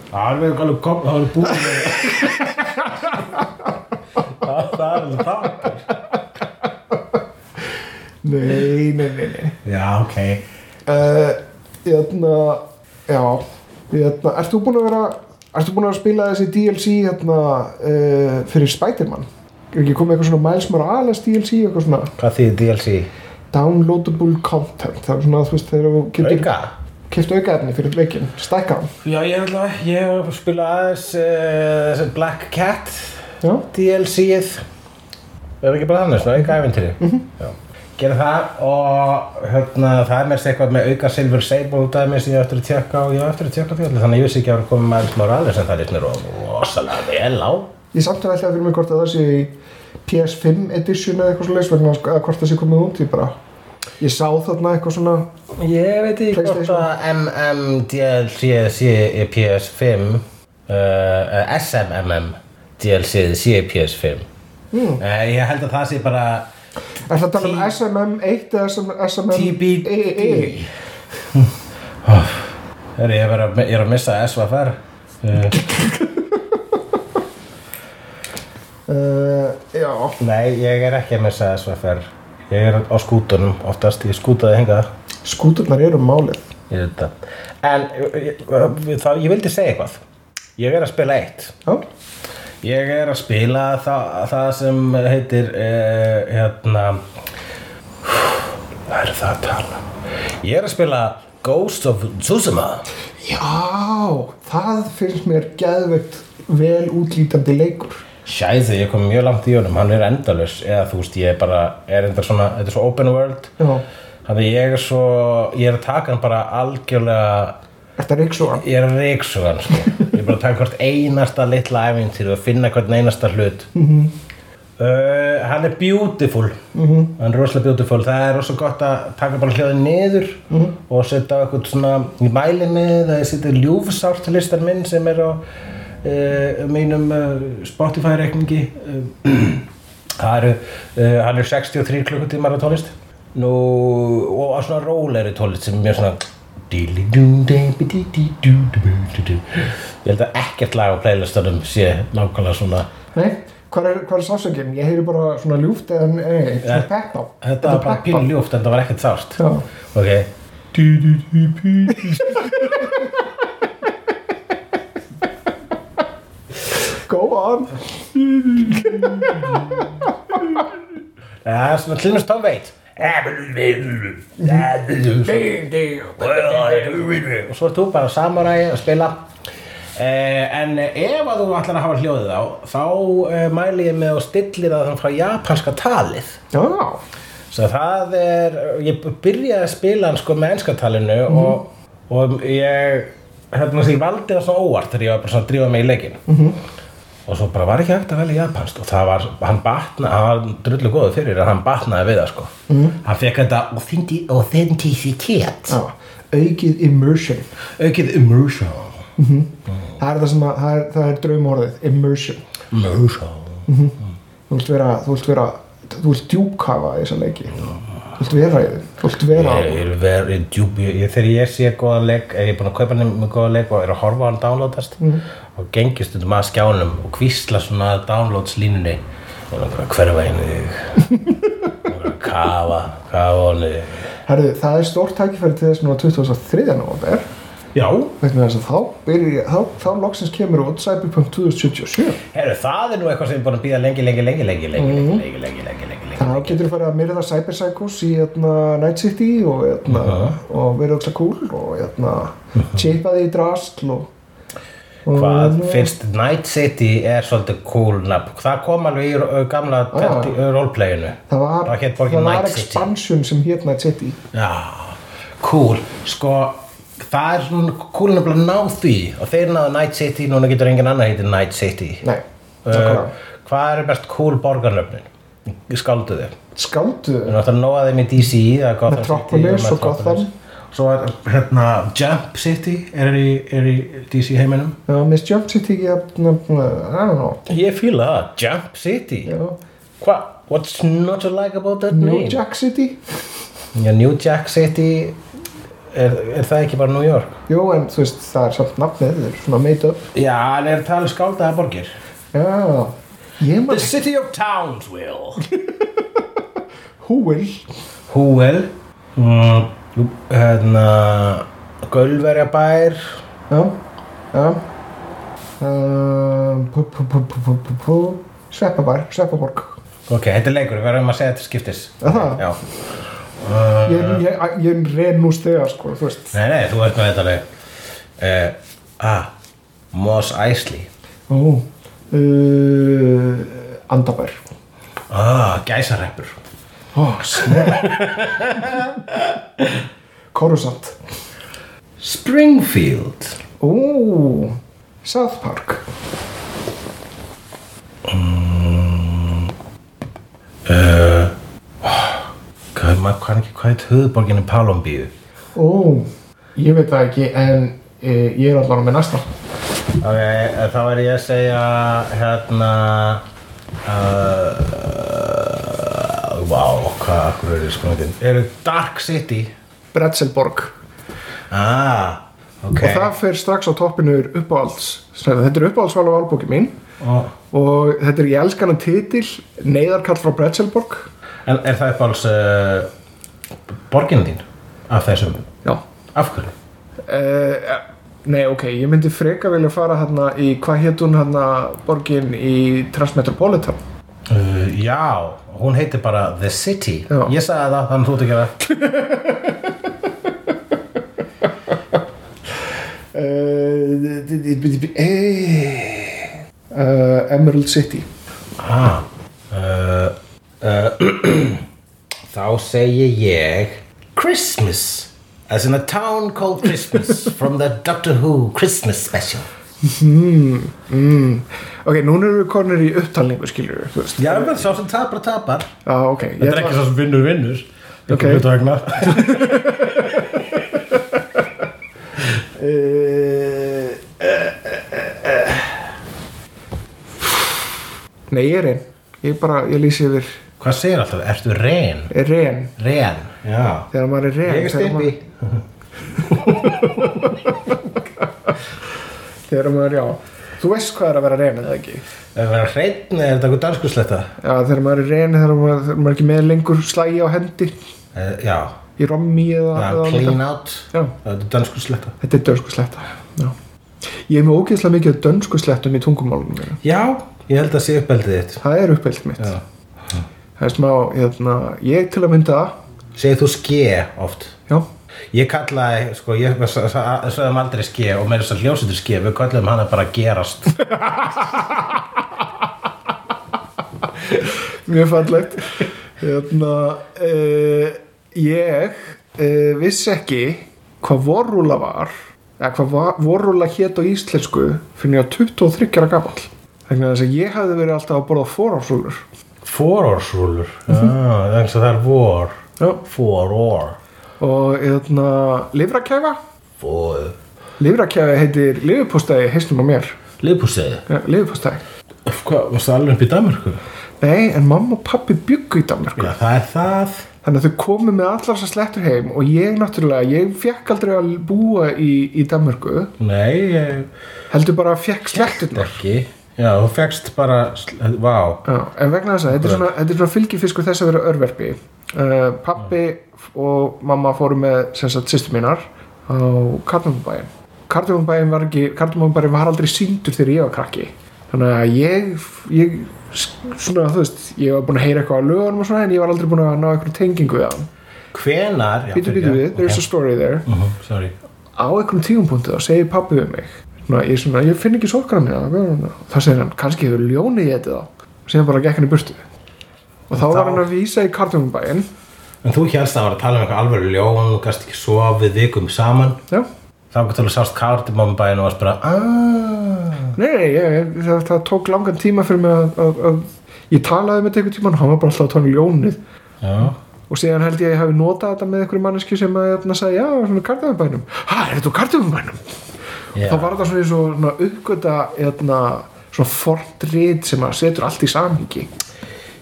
S2: Það er alveg kom, það er búin með Það er alveg það.
S1: Nei, nei, nei, nei.
S2: Já, ok.
S1: Uh, hérna já, hérna, ert þú búin að vera þú búin að spila þessi DLC hérna uh, fyrir Spiderman? Er ekki komið eitthvað svona Miles Morales DLC eitthvað svona?
S2: Hvað þýðir DLC?
S1: downloadable content. Það er svona þú veist þegar þú getur
S2: Auka?
S1: kipt auka efni fyrir leikin, stækka hann.
S2: Já, ég er alltaf, ég hef spilað aðeins uh, Black Cat
S1: já,
S2: DLC-ið Er ekki bara þannig, svona auka æventýri mm Já Gera það og hérna, það er mest eitthvað með auka Silver Sable dæmi sem ég eftir að tjekka og ég eftir að tjekka því allir þannig að ég vissi ekki að það komið Miles Morales en það er mér rosalega vel á.
S1: Ég samt að velja fyrir mig hvort að það sé í PS5 edition eða eitthvað svona vegna eða hvort það sé komið út í bara ég sá þarna eitthvað svona
S2: Ég veit ekki hvort að MMDLC sé í PS5 uh, SMMM DLC sé í PS5
S1: Hmm.
S2: uh, Ég held að það sé bara
S1: er það að tala um SMM 1 eða SM, SMM
S2: TBD? Hörru, ég, er að, að missa SVFR uh,
S1: Uh, já,
S2: Nei, ég er ekki að missa SVFR Ég er á skútunum oftast, ég skútaði hengað
S1: skúturnar eru málið.
S2: Ég veit það. En ég, ég, þá, ég vildi segja eitthvað. Ég er að spila eitt.
S1: Já,
S2: Ég er að spila það, það sem heitir uh, hérna Hvað er það að tala? Ég er að spila Ghost of Tsushima.
S1: Já það finnst mér geðveikt vel útlítandi leikur.
S2: Sjæði, ég kom mjög langt í honum, hann er endalus eða þú veist, ég er bara, er enda svona þetta er svo open world. Þannig ég er svo, ég er að taka hann bara algjörlega,
S1: þetta er ekki svo
S2: ég er að reyksu hann sko. Er bara að taka hvort einasta litla æfintýri og finna hvern einasta hlut.
S1: Mhm.
S2: uh, hann er beautiful. Hann er rosalega beautiful. Það er rosalega gott að taka bara hljóðin niður
S1: Mhm.
S2: og setja eitthvað svona í mæli með að ég setja ljúfsárt listar minn sem er á uh, mínum uh, Spotify reikningi uh, það eru hann er 63 klukkutímar á tónlist. Nú og á svona rólegri tónlist sem er mjög svona ég held að ekkert lag á playlistanum sé nákvæmlega svona
S1: nei, hvað er, er sásöngin? ég heyri bara svona ljúft eða nei, svona peppa
S2: Þetta var bara pínu ljúft en það var ekkert sárt.
S1: Já,
S2: Ok.
S1: Go on.
S2: Það er svona hlunast Tom veit Og svo er þú bara samuræi að spila. Eh, en ef að þú ætlar að hafa hljóðið á þá eh, mæli ég með að stillir það frá japanska talið.
S1: Já,
S2: Svo það er, ég byrjaði að spila hann sko með enska talinu og, og ég, hérna sem ég valdi það svona óvart þegar ég var bara svona að drífa mig í leikin og svo bara var ekki hægt að velja japanst og það var, hann batnaði, hann var drullu góður fyrir að hann batnaði við það sko. Hann fekk þetta authentic- authenticitét
S1: já, aukið immersion.
S2: Aukið immersion
S1: það er það sem að, það er, það er draumorðið immersion.
S2: Immersion.
S1: Þú vilt vera, þú vilt vera þú vilt djúpkafa í þessa leiki. Þú vilt vera í þið, þú vilt vera
S2: Ég er verið djúb, ég, ég- þegar ég sé góða leik, ef ég er búin að kaupa hann með góða leik og er að horfa á hann downloadast. Og gengist um að skjánum og kvísla svona downloads línunni og hverfa inn í þig. Og bara kafa, kafa í þig
S1: Herðu, það er stórt tækifæri til þess núna 23. november
S2: Já,
S1: þá, byrja, þá, þá loksins kemur út Cyberpunk 2077
S2: herru, það er nú eitthvað sem er búin að býða lengi, lengi, lengi, lengi, lengi, lengi, lengi, lengi, lengi, lengi, lengi.
S1: þannig að þá getur þú farið að myrða Cyber Psychos í hérna, Night City og, hérna, og verið ógsta cool og hérna, chipa þig í drastl og,
S2: Hvað
S1: hérna,
S2: finnst Night City er svolítið cool nafn. Það kom alveg í uh, gamla
S1: Ah.
S2: uh, roleplayinu.
S1: það var,
S2: það
S1: var expansion sem hér Night City
S2: Já, cool. Sko, það er svona nefnilega að ná því og þeir náðu Night City, núna getur engin annar heitið Night City.
S1: nei,
S2: Uh, hvað eru best cool borgarnöfnin? Skálduðu.
S1: skáldu
S2: Við nóga þeim í DC, er
S1: Metropolis og Gotham.
S2: Svo er hérna Jump City er í, er í DC heiminum.
S1: já, Miss Jump City I don't know
S2: Ég fíla það, Jump City. Hva? What's not to like about that
S1: New
S2: name?
S1: Jack City
S2: Já, New Jack City er, er það ekki bara New York?
S1: jú, en þú veist, það er samt nafnið þeir eru svona made up
S2: Já, hann er talið skáldaða borgir.
S1: já, ég
S2: The
S1: maður
S2: City of Townsville.
S1: Húil
S2: Húel. Mm, hérna, Gölverjabær.
S1: já, já pu- Sveppabær, Sveppaborg
S2: Ok, þetta er leikur, við verðum að segja þetta skiptis.
S1: Er það?
S2: Já.
S1: Ég, ég, ég ren nú stegar sko, þú veist
S2: Nei, nei, þú veist með þetta leik. Uh, ah, Mos Eisley.
S1: Ó, uh, Andabær
S2: Ah, Gæsareppur.
S1: Ó, snett Korusant
S2: Springfield.
S1: Ó, South Park
S2: Hvað, maður kann ekki hvað heit höfuborginni Palombíu?
S1: Ó, ég veit það ekki en e, ég er allavega með næsta.
S2: Ok, eh, þá er ég að segja hérna uh, Vá, hvað akkur eru skoðin Eru Dark City?
S1: Bretzelborg
S2: Ah, ok.
S1: Og það fer strax á toppinu uppáhalds þetta er uppáhaldsval af albóki mín.
S2: Og,
S1: og þetta er ég elskan að titil neyðarkall frá Bretzelborg
S2: En er það uppáhalds uh, borgin þín af þessum?
S1: já
S2: Af hverju?
S1: uh, nei ok, ég myndi freka vilja fara hérna í, hvað hétt hún hérna borgin í Transmetropolitan
S2: Uh, já, hún heitir bara The City
S1: Já.
S2: Ég sagði það, þannig þú ert ekki að
S1: uh, uh, Emerald City
S2: ah, uh, uh, Þá segi ég Christmas As in a town called Christmas From the Doctor Who Christmas special.
S1: Ok, núna erum við konir í upptalningu skilur við, þú veist.
S2: Já, menn sá sem tapar tapar.
S1: Já, ok, ég
S2: Þetta er ekki svo sem vinnur vinnur.
S1: Ok.
S2: Hluta vegna.
S1: Uh, Nei, ég er einn. Ég bara, ég lýsi yfir
S2: Hvað segir alltaf? Ertu ren?
S1: er ren.
S2: Ren, já.
S1: Þegar maður er ren
S2: Ég er stippi
S1: þegar maður, já. Þú veist hvað er að vera ren, eða ekki?
S2: Það vera eða er þetta eitthvað danskusletta?
S1: Já, þegar maður er ren þegar maður, þegar maður er ekki með lengur slægi á hendi.
S2: Uh, já,
S1: í rommi eða,
S2: já
S1: eða
S2: clean out.
S1: Já,
S2: Það er danskusletta
S1: þetta er dönsku sletta Já. Ég er með ógeðslega mikið af dönsku slettum í tungumálunum.
S2: Já, ég held að sé uppeldið þitt.
S1: Það er uppbeilt mitt.
S2: Já.
S1: Það er smá, hérna, ég til að mynda
S2: Segir þú ske oft?
S1: Já,
S2: Ég kallaði, sko, ég sagðum aldrei ske og með þess að hljósetur ske, við kallum hana bara gerast.
S1: mjög fallegt hérna, uh, Ég uh, vissi ekki hvað vorrúla var eða hvað va- vorrúla hét á íslensku fyrir á 23 ára gamall Þannig að ég hafði verið alltaf að borða fórásrúlur
S2: Fórórsrúlur. Já, það er eins og það er vor.
S1: Já
S2: Fórór.
S1: Og hérna, livrakæfa
S2: Fóð.
S1: Livrakæfi heitir lifupústæði heistum á mér
S2: Liðpúsið.
S1: ja,
S2: Hvað, varstu alveg upp í Danmarku?
S1: Nei, en mamma og pappi byggu í Danmarku
S2: Já, það er það.
S1: Þannig að þau komu með allar þessar slettur heim og ég náttúrulega, ég fekk aldrei að búa í, í Danmarku
S2: Nei, ég
S1: heldur bara að fekk sletturnar
S2: ekki. Já, þú fegst bara, sl- vá.
S1: Já, en vegna þess að þetta er svona, þetta er svona fylgifiskur þess að vera örverfi uh, Pappi og mamma fóru með sem sagt sýstu mínar á Karnabæin Kardamónbæin var ekki Kardamónbæin var aldrei síndur þegar ég var krakki. Þannig að ég, ég svona þú veist, ég var búin að heyra eitthvað á lögunum og svona en ég var aldrei búin að ná eitthvað tengingu við hann.
S2: Hvenar?
S1: Bítu, bítu við, there's a story there.
S2: Ok. Mhm, Sorry.
S1: Á einhverjum tíumpunktu þá segir pabbi við mig svona, ég, svona, ég finn ekki sorgara mína þá segir hann, kannski hefur ljónið getið þá. Og síðan bara gekk hann í burtu. Og þá
S2: Þá-
S1: var hann að vísa í Kardamónbæin
S2: En þú hérst að var að tala um eitthvað alveg ljón og gæst ekki sofið vikum saman.
S1: Já.
S2: Þá getur þú sást kardimómbæin og varst bara aaaah
S1: Nei, nei, ég, það, það tók langan tíma fyrir mig að, að, að ég talaði með þetta einhvern tíma og hann var bara alltaf að tala um ljónið.
S2: Já,
S1: og síðan held ég að ég hafi notað þetta með einhverju manneski sem að hérna, sagði, já, svona kartöfumbænum
S2: Já.
S1: þá var þetta svona svona uppgöta hérna, svona fornrið sem að setur allt í samhengi.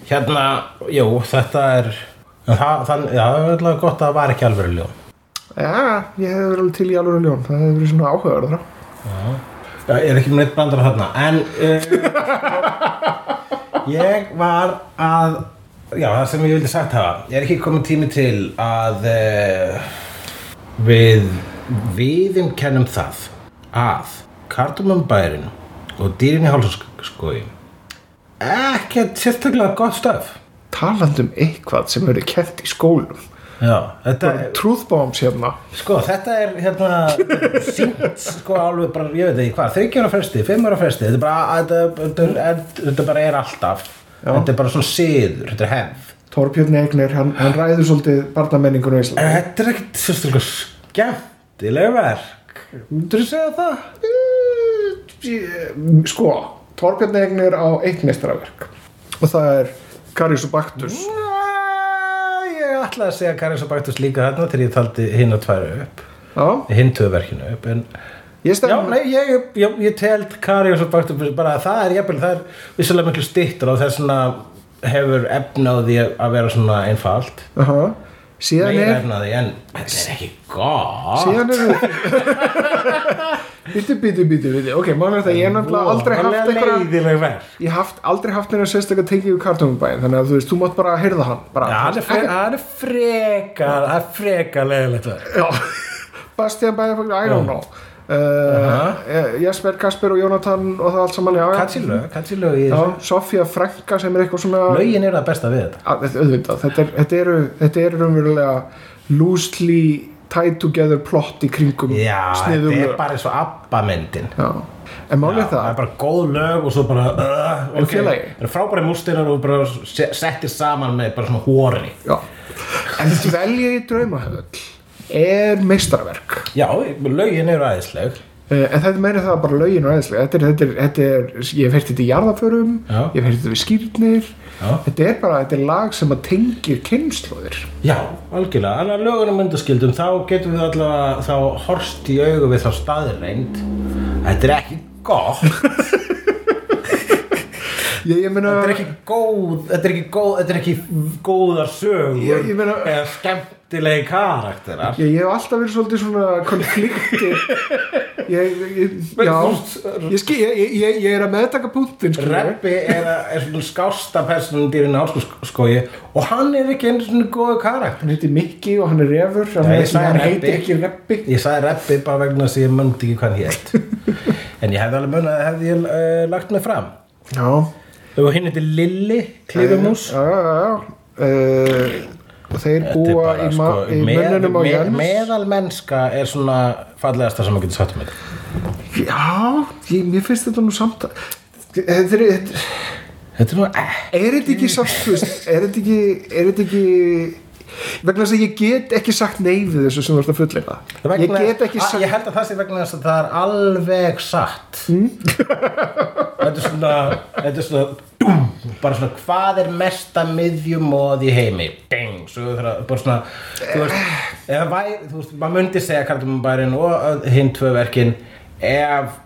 S2: Hérna, jú, þetta er það, þann, já, það er alveg gott að það var ekki alveg ljón.
S1: Já, ég hefði verið til í alveg ljón það hefði verið svona áhugaður
S2: Já, ég er ekki með neitt brandar þarna? En uh, Ég var að Já, það sem ég vildi sagt hafa Ég er ekki komin tími til að uh, Við Viðum kennum það Að Kardumanbærin Og dýrin í hálsaskói Ekkert sérstaklega gott stöf.
S1: Talandum um eitthvað sem verið kent í skólum.
S2: Já, þetta er
S1: truth bombs hérna.
S2: Sko, þetta er hérna sínt, sko, alveg bara, ég veit ekki hvað, þryggjára fresti, fimmjára fresti, þetta bara, þetta, þetta, þetta, bara er alltaf,
S1: Já.
S2: þetta er bara svona siður, þetta er hefð.
S1: Torbjörn Egnir, hann, hann ræður svolítið barnamenningun á
S2: En
S1: Íslandi.
S2: Þetta er ekkert sérstaklega skemmtileg verk, þú segja það?
S1: Eh, sko, Torbjörn Egnir á eitt meistaraverk. Og það er Karius og Baktus.
S2: Ég ætlaði að segja Karis og Baktus líka þarna til ég taldi hinn og tværu upp,
S1: Já,
S2: hinn tvöverkinu upp, en
S1: ég
S2: Já, nei, ég, ég, ég telt Karius og Baktus bara að það er jafnvel, það er vissulega miklu stittur og þess vegna hefur efna á því að vera svona einfalt.
S1: Aha. Síðan er
S2: efna á því en þetta er ekki gott.
S1: Síðan er Bíti, bíti, bíti, bíti Ok, maður veit að ég hef nefnilega aldrei haft
S2: verð
S1: Ég hef aldrei haft einhverja sérstaklega tengið við kartónubæin Þannig að þú veist, þú mátt bara heyrða hann bara,
S2: það er er frekar það er frekar
S1: Já, Bastian Bæði, I don't know uh, Jesper, Kasper og Jónatan og það allt saman já, já.
S2: Katsi lög, katsi lög í
S1: Já,
S2: þessu.
S1: Sofía Frænka sem er eitthvað svona
S2: Lögin eru það besta við þetta.
S1: Að, þetta, auðvitað, þetta, er, þetta eru þetta eru raunverulega loosely tied together plot í kringum
S2: Já, þetta er bara eins og abba myndin
S1: Já. en málið er
S2: það
S1: það
S2: er bara góð lög og svo bara uh,
S1: félagi?
S2: Það er frábæri mústinar og bara se- settir saman með bara svona hóri
S1: Já. en dvelja í draumahöll er meistarverk
S2: Já, lögin eru aðeinsleg
S1: Uh, en þetta meira það bara lögin og aðeinslega þetta er, þetta er, þetta er, ég hef heyrt þetta í jarðaförum
S2: Já.
S1: ég hef heyrt þetta við skýrnir þetta er bara, þetta er lag sem að tengir kynnslóðir
S2: Já, algjörlega, en að lögunum myndaskildum þá getum við allavega þá horst í augu við þá staðirreind Þetta er ekki gott.
S1: Ég, ég meina,
S2: Þetta er ekki góð, þetta er ekki góð, þetta er ekki góðar sögur
S1: Ég- ég meina-
S2: eða skemmtilegi karakterar.
S1: Ég, ég hef alltaf verið svolítið svona konflikti. Ég, ég, já. ég, skil, ég, ég, ég er að meðtaka punktin skilurðu.
S2: Reppi er, er svona skásta personum dýrin áskói og hann er ekki einu svona góðu karakter.
S1: Hann heitir Mikki og hann er refur hann,
S2: sagði
S1: hann heitir ekki Reppi
S2: Ég sagði Reppi bara vegna þess að ég möndi ekki hvað hann hétt En ég hefði alveg munið að hefði ég uh, lagt mig fram.
S1: Já,
S2: Og hinn heitir Lilli Klifumús.
S1: já, já, já. Uh, þeir búa
S2: bara,
S1: í,
S2: sko,
S1: í á
S2: með-
S1: Jens
S2: Meðal mennska er svona fallegasta sem maður getur sagt um þetta.
S1: Já, ég, mér finnst þetta nú samt þetta er, þetta,
S2: er nú
S1: er þetta ekki er ekki er þetta ekki vegna þess að ég get ekki sagt nei við þessu sem þú ert að fullleika ég get ekki
S2: að-
S1: sagt
S2: Ég held að það sé vegna þess að það er alveg satt. Þetta er svona Þetta er svona Bara svona hvað er mesta miðjumóð í heimi? Ding Svo það er bara svona Þú veist Eða væri Þú veist Maður myndi segja Kardumabærin og hinn tvö verkin Ef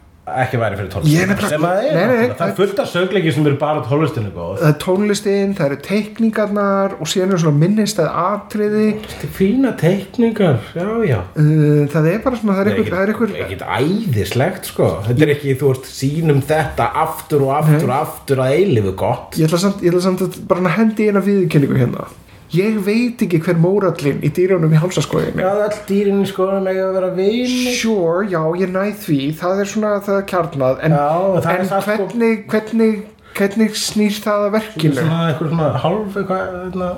S2: ekki væri fyrir náttúrulega. það er fullt af sögleiki sem eru bara tónlistinu góð.
S1: Það er tónlistin, það eru teikningarnar og síðan er svona minnistæð atriði.
S2: Þetta er fína teikningar, já, já.
S1: Uh, það er bara svona, það er
S2: Það
S1: einhver, það er einhver
S2: ekkert æðislegt sko. Þetta er ekki, þú veist, sínum þetta aftur og aftur og aftur að eilifu gott.
S1: Ég ætla samt, ég ætla samt að bara hendi eina viðurkenningu hérna ég veit ekki hver mórallinn í dýrunum í hálsaskóðinu
S2: Já, öll dýrin í skólanum eiga að vera vini
S1: Sure, já, ég næð því. Það er svona það er kjarnað. En,
S2: Já, það er
S1: en
S2: það sko-
S1: hvernig, hvernig hvernig snýst það að verkinu?
S2: Svona eitthvað svona hálf eitthvað hérna,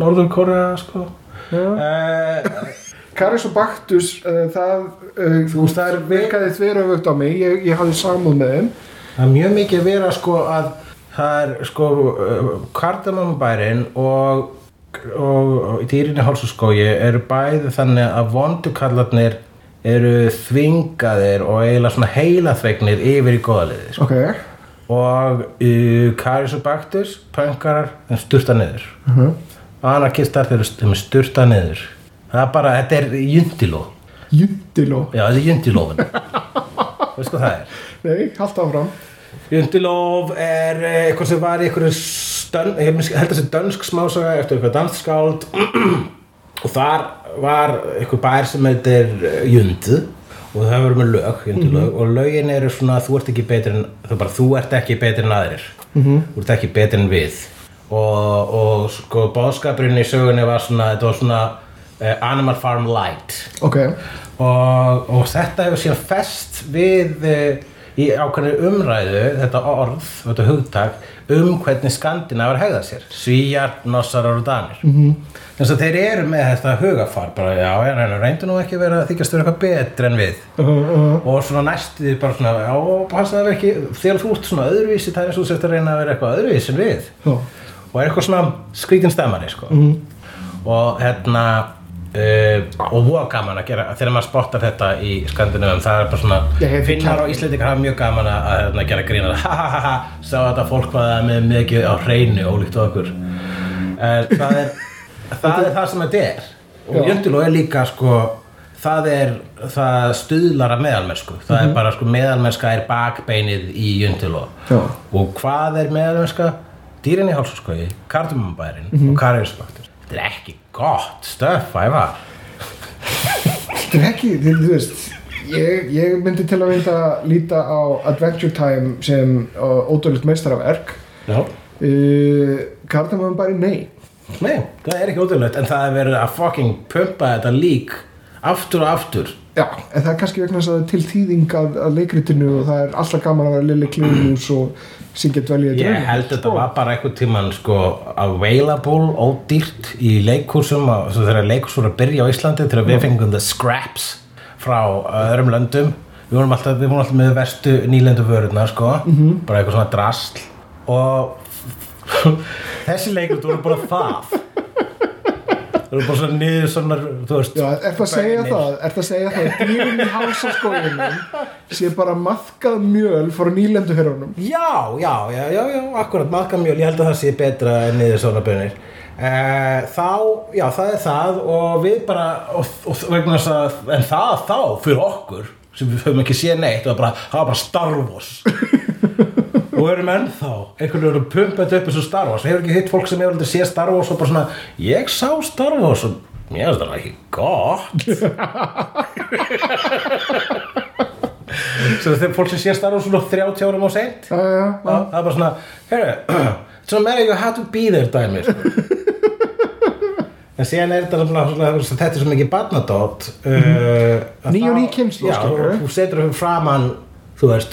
S2: Norður Korea sko. Uh,
S1: Karis og Baktus uh, það, uh,
S2: Þú veist, það er
S1: virkaði þverjavögt á mig. Ég, ég hafði samúð með þeim.
S2: Það er mjög mikið að vera sko að það er sko uh, kardamanbærin og, og, og í hálsaskói eru bæði þannig að vondukallarnir eru þvingaðir og eiginlega svona heilaþvegnir yfir í góðaliði sko.
S1: ok,
S2: og uh, Karis og Baktus pönkarar þeim sturta niður.
S1: Uh -huh.
S2: anarkistar þeim sturta niður. Það er bara, þetta er jundiló.
S1: Jundiló?
S2: Já, þetta er jundilófin. Veist hvað það er?
S1: Nei, haldt áfram.
S2: Jundilóf er eh, eitthvað sem var í einhverju stön, ég held að þessi dönsk smásaga eftir eitthvað danskskáld og þar var einhver bær sem heitir eh, Jund. Og það verður með lög, Jundilög og lögin eru svona þú ert ekki betri en þú, bara, þú ert ekki betri en aðrir. -hmm. þú ert ekki betri en við. Og, og sko bóðskapurinn í sögunni var svona, þetta var svona uh, Animal Farm Light.
S1: Ok,
S2: og, og þetta hefur síðan fest við eh, í ákveðinu umræðu þetta orð, þetta hugtak um hvernig Skandinavar hegða sér. Svíjar, Nossarar og Danir. Mm -hmm. þess að þeir eru með þetta hugafar bara, já, já, reyndu nú ekki að vera þykjast vera eitthvað betri en við.
S1: Uh, uh,
S2: og svona næstu bara svona, já, passa það ekki þegar þú ert svona öðruvísi, það er eins og þú sért að reyna að vera eitthvað öðruvísi en við.
S1: Já,
S2: og er eitthvað svona skrítin stemmari sko. og hérna uh, og voða gaman að gera þegar maður spottar þetta í Skandinavum það er bara svona, finnar og Íslendingar hafa mjög gaman að, að hérna, gera grína ha ha ha ha, sá þetta fólk hvað það með mikið á hreinu ólíkt okkur. En það er það er það sem þetta er. Og. Jöndiló er líka sko það er, það stuðlar að meðalmennsku. Það er bara sko meðalmennska er bakbeinið í Jöndiló og hvað er meðalmennska? Dýrin í hálsaskoði, kardumambærin og kariðsbaktur þetta er ekki gott stöf ævar.
S1: Þetta er ekki þú veist ég, ég myndi til að mynda líta á Adventure Time sem uh,
S2: já.
S1: Uh, Kardamöfum bara nei.
S2: Nei, það er ekki ótrúlegt en það er verið að fucking pumpa þetta lík aftur og aftur
S1: Já, en það er kannski vegna þess að það er til þýðing að, að leikritinu og það er alltaf gaman að vera Lili Klúmus og syngja dvelja
S2: Ég held þetta var bara einhvern tímann sko available, ódýrt í svo þegar leikús voru að byrja á Íslandi þegar við fengum the scraps frá öðrum löndum. Við vorum alltaf, við vorum alltaf með verstu nýlendu vörurnar sko, bara eitthvað svona drasl. Og þessi leikur voru bara það það voru bara svona niður svona, þú veist
S1: Já, er það að segja það? Er það að segja það að dýrin í hálsaskóginum sé bara maðkað mjöl frá nýlenduherunum?
S2: Já, já, já, já, já, akkurat, maðkamjöl, ég held að það sé betra en niður svona bönir. Uh, þá, já, það er það og við bara, og, og vegna þess að, en það þá fyrir okkur, sem við höfum ekki séð neitt, það var bara, það var bara Star Wars. Og erum ennþá, einhvern veginn að pumpa þetta upp eins og Star Wars. Hefur ekki hitt fólk sem hefur aldrei séð Star Wars og bara svona, ég sá Star Wars og mér finnst það ekki gott. Svo þegar fólk sem sé Star Wars svona 30 árum á
S1: Já,
S2: það er bara svona, heyrðu, svona meira you have to be there dæmi sko. en síðan er þetta svona, svona þetta er svo mikið barnadótt uh, að
S1: Ný og ný
S2: og þú setur það þú veist þú veist,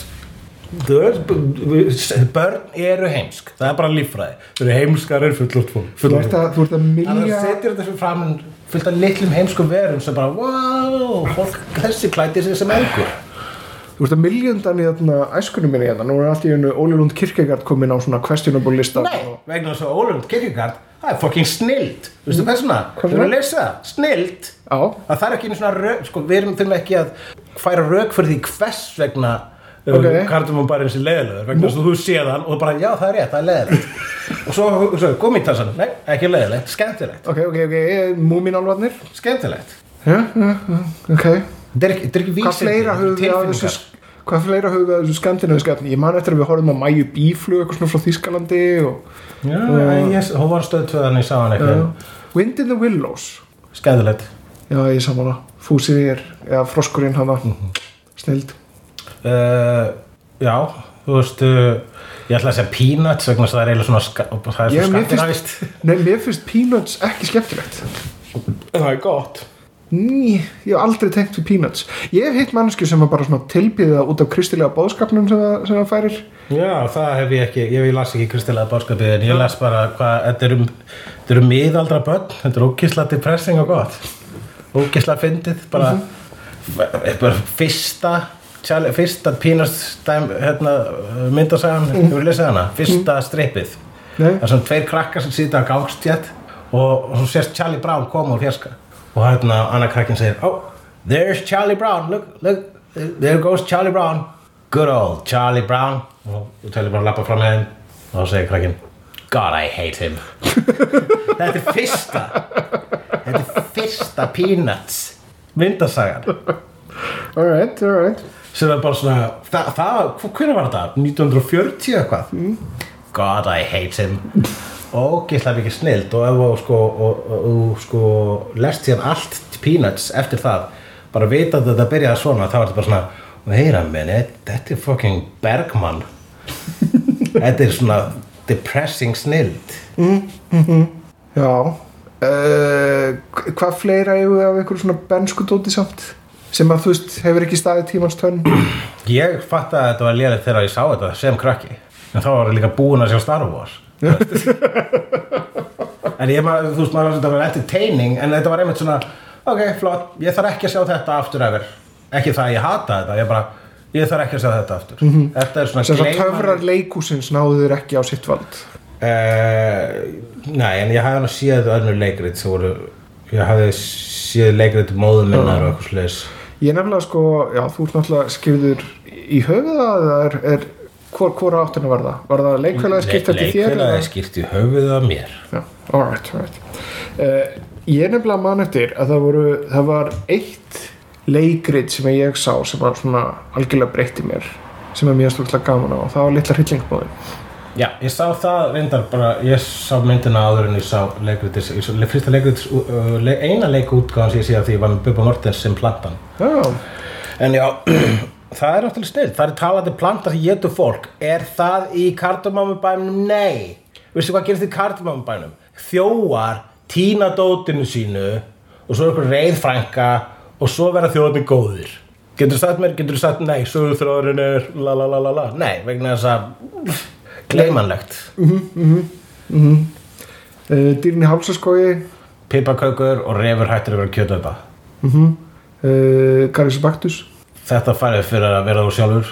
S2: börn eru heimsk. Það er bara líffræði, þau eru heimskar er fullort fólk
S1: Þú þú
S2: Þannig að þú setur þetta framan fullt af litlum heimskum verum sem bara, wow, fólk þessi klæti sig sem engur
S1: Þú ert að miljandan í þarna æskunum minni hérna. Nú er allt í hennu Óli Lund Kirkegard komin á svona questionable lista.
S2: Nei, vegna þess að Ólund Kirkegard það er fucking snild. Veistu hvað svona,
S1: Hvað
S2: þú erum
S1: svona?
S2: að lesa. Snild, að það er ekki einu svona rök, sko, við erum þurfum ekki að færa rök fyrir því hvers vegna. Okay. eins og leiðilegur vegna þess að þú sé þann og bara, já það er rétt, það er leiðilegt og svo, svo gummitassan, nei, ekki leiðilegt skemmtilegt,
S1: ok, ok, ok Múminálvarnir
S2: skemmtilegt.
S1: Já, já, já, ok.
S2: Þetta er ekki, ekki
S1: Hvað fleira höfum við að þessu
S2: tilfinningar
S1: Hvað fleira höfum við að þessu skandinavíu skapni? Ég man eftir að við horfum á Mæju Bíflug eitthvað svona frá Þískalandi og
S2: já, ég, hún var stöðtöðan í sáðan
S1: uh, Wind in the Willows.
S2: Skemmtilegt.
S1: Já, ég saman að Fúsið er, eða froskurinn hana
S2: Mhm.
S1: Snild
S2: uh, já, þú veist uh, Ég ætla að segja peanuts vegna það er eiginlega svona það er
S1: Ég,
S2: svona skandinavist
S1: nei, mér finnst Peanuts ekki skemmtilegt.
S2: Það er gott.
S1: Ný, ég hef aldrei tengt við Peanuts. Ég hef hitt mannsku sem var bara svona tilbyða út af kristilega bóðskapnum sem það, sem það færir.
S2: Já, það hef ég ekki, ég las ekki kristilega báskapið en ég las bara hvað, þetta eru þetta eru miðaldra börn, þetta er ógisla depressing og gott. Ógisla fyndið, bara, bara fyrsta Charlie, fyrsta Peanuts hérna, myndasagan, mm. hefur lesið hana fyrsta strippið.
S1: Nei.
S2: það er svona tveir krakkar sem sýta á gangstjætt og, og svo sést Charlie Brown koma úr fjarska. Og hérna annar krakkin segir oh, there's Charlie Brown, look, look there goes Charlie Brown. Good old Charlie Brown. Og Charlie Brown lappa fram með þeim. Og þá segir krakkin God I hate him. Þetta er fyrsta. Þetta er fyrsta Peanuts myndasagan.
S1: Alright, alright
S2: sem er bara svona það, það, hvernig var þetta? 1940 eitthvað? God I hate him. Ógeðslega mikið snild og ef þú sko, og, og, og, sko lest síðan allt Peanuts eftir það bara vita að þetta byrjaði svona þá er þetta bara svona heyra menni, þetta er fucking Bergman. Þetta er svona depressing snild.
S1: Já. Uh, Hvað fleira eigum við af einhverju svona benskutóti samt sem að þú veist hefur ekki staðið tímans tönn?
S2: Ég fatt að þetta var lélega þegar ég sá þetta sem krakki. En þá var ég líka búin að sjá Star Wars. En ég maður, þú veist maður þetta var entertaining en þetta var einmitt svona ok, flott, ég þarf ekki að sjá þetta aftur efer ekki það að ég hata þetta ég bara, ég þarf ekki að sjá þetta aftur. Þetta er svona
S1: sem að töfrar leikúsins náðu þér ekki á sitt vald.
S2: Eh, nei, en ég hafði hann að séð önnur leikrit sem voru ég hafði séð leikrit móðum minnar og eitthvað sliðis
S1: Ég nefnilega sko, já þú ert náttúrulega skifður í höfuða eða er, er hvor, hvor áttin var það? Var það leikfélagi skipt eftir þér?
S2: leikfélagi skipt í höfuð af mér
S1: Já, alright, alright uh, Ég nefnilega mann eftir að það voru, það var eitt leikrit sem ég sá sem var svona algjörlega breytti mér sem er mjög stúrlega gaman á og það var litla hryllingsbóðin
S2: Já, ég sá það reyndar bara, ég sá myndina áður en ég sá leikritis, ég sá fyrsta leikritis, uh, le, eina leikútgáðan sem ég sé af því var með Bubba Mortens sem plantan.
S1: Já,
S2: En já, það er náttúrulega snill, það er talandi planta sem getur fólk. Er það í kartumamubænum? Nei. Veistu hvað gerist í kartumamubænum? Þjóar tína dótinu sínu og svo er eitthvað reyðfrænka og svo verða þjóðarnir góðir. Getur þú sagt mér, getur þú sagt nei, sögurþráðurinn er la la la la la. Nei, vegna þess að gleimanlegt.
S1: uh, dýrin í hálsaskói
S2: Pipakökur og refur hættir að vera kjötaupa.
S1: uh, Garis Baktus
S2: Þetta færið fyrir að vera þú sjálfur.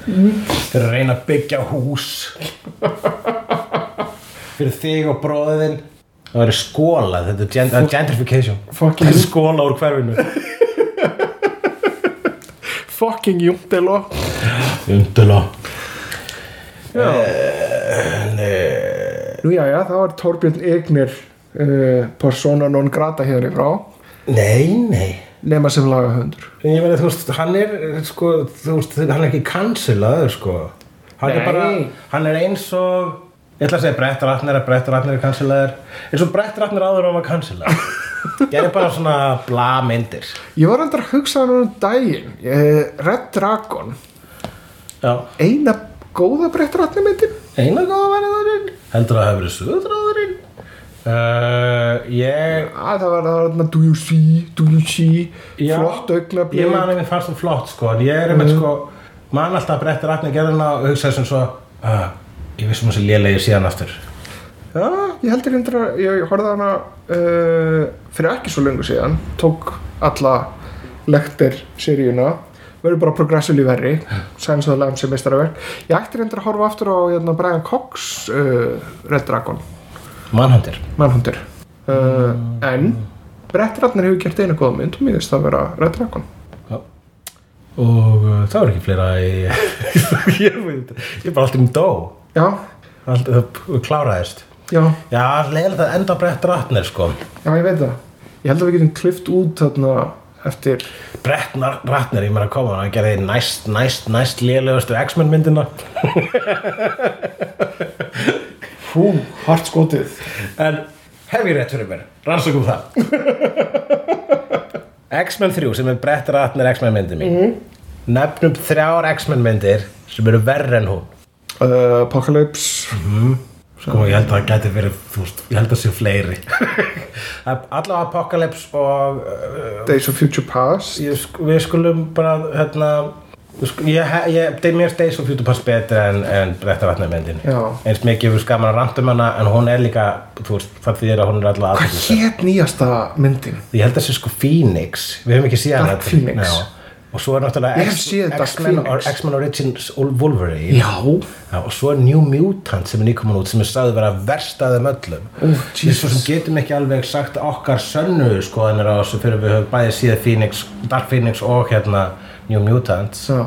S2: fyrir að reyna að byggja hús. fyrir þig og bróðin. Það verður skóla, þetta er gentrification.
S1: Fucking-
S2: skóla úr hverfinu.
S1: Fucking Júndelo
S2: Undula.
S1: Já Nú já, já, það var Torbjörn Egnir uh, persona non grata hérna í frá
S2: Nei, nei.
S1: nema sem lagahöndur
S2: ég meina, þú veist, hann er, sko, þú veist, hann er ekki cancelaður, sko. Hann er
S1: Nei.
S2: bara, hann er eins og, ég ætla að segja Brett Ratner að Brett Ratner er cancelaður, eins og Brett Ratner áður hann var cancelaður. Er bara svona bla myndir.
S1: Ég var endur að hugsa hann um daginn eh, Red Dragon
S2: Já.
S1: eina góða brettratni myndin
S2: Eina góða verið þarinn. Heldur að það hefur verið söðráðurinn? Uh, ég,
S1: að það var þarna do you see, do you see
S2: Já.
S1: flott augnablík
S2: ég man einmitt fannst það flott, sko, en ég er einmitt, sko, man alltaf að Brett Ratner gerði hana og hugsaði sem svo, uh, ég vissum þessi lélegi síðan aftur.
S1: Já, ég heldur endur að ég horfði á hana uh, fyrir ekki svo lengur síðan tók alla lektir seríuna verður bara progressively verri Lambs sem meistaraverk ég ætti endur að horfa aftur á hérna, Brian Cox uh, Red Dragon
S2: Manhunter.
S1: Manhunter uh, en Brett Ratner hefur gert eina góða mynd og mér finnst það að vera Red Dragon
S2: Já. Og uh, það var ekki fleira ég veit ég er bara alltaf um dó.
S1: já,
S2: Alltaf, kláraðist.
S1: Já,
S2: Já, leiðilegt að enda Brett Ratner, sko.
S1: já, ég veit það. Ég held að við getum klift út þarna eftir
S2: Brett Ratner, ég meira að koma, hann gerði næst, næst, næst lélegustu X-Men myndina.
S1: hú, hart skotið.
S2: En hef ég rétt fyrir mér, rannsökum það. X-Men 3 sem er Brett Ratner X-Men myndi mín. Nefnum þrjár X-Men myndir sem eru verri en hún.
S1: Uh, Apocalypse
S2: Sko, ég held að það gæti verið, þú veist, ég held að sé fleiri Allavega Apocalypse og uh,
S1: Days of Future Past
S2: ég, við skulum bara, hérna ég, ég, það er mér Days of Future Past betur en, en Brett Ratner myndin
S1: Já.
S2: eins mikið við skaman að ranta um hana en hún er líka, þú veist, það því að hún er allavega
S1: Hvað
S2: aðteklisverð.
S1: hétt nýjasta myndin?
S2: Ég held að sé sko Phoenix Við höfum ekki séð
S1: Dark
S2: hana
S1: Phoenix.
S2: Já. Og svo er náttúrulega X-Men Origins Wolverine.
S1: Já.
S2: Já, og svo er New Mutant sem er nýkomin út sem er sagði vera verst að þeim öllum. Svo sem getum ekki alveg sagt okkar sönnu skoðanir á þessu fyrir við höfum bæði síða Phoenix, Dark Phoenix og hérna New Mutants.
S1: Já.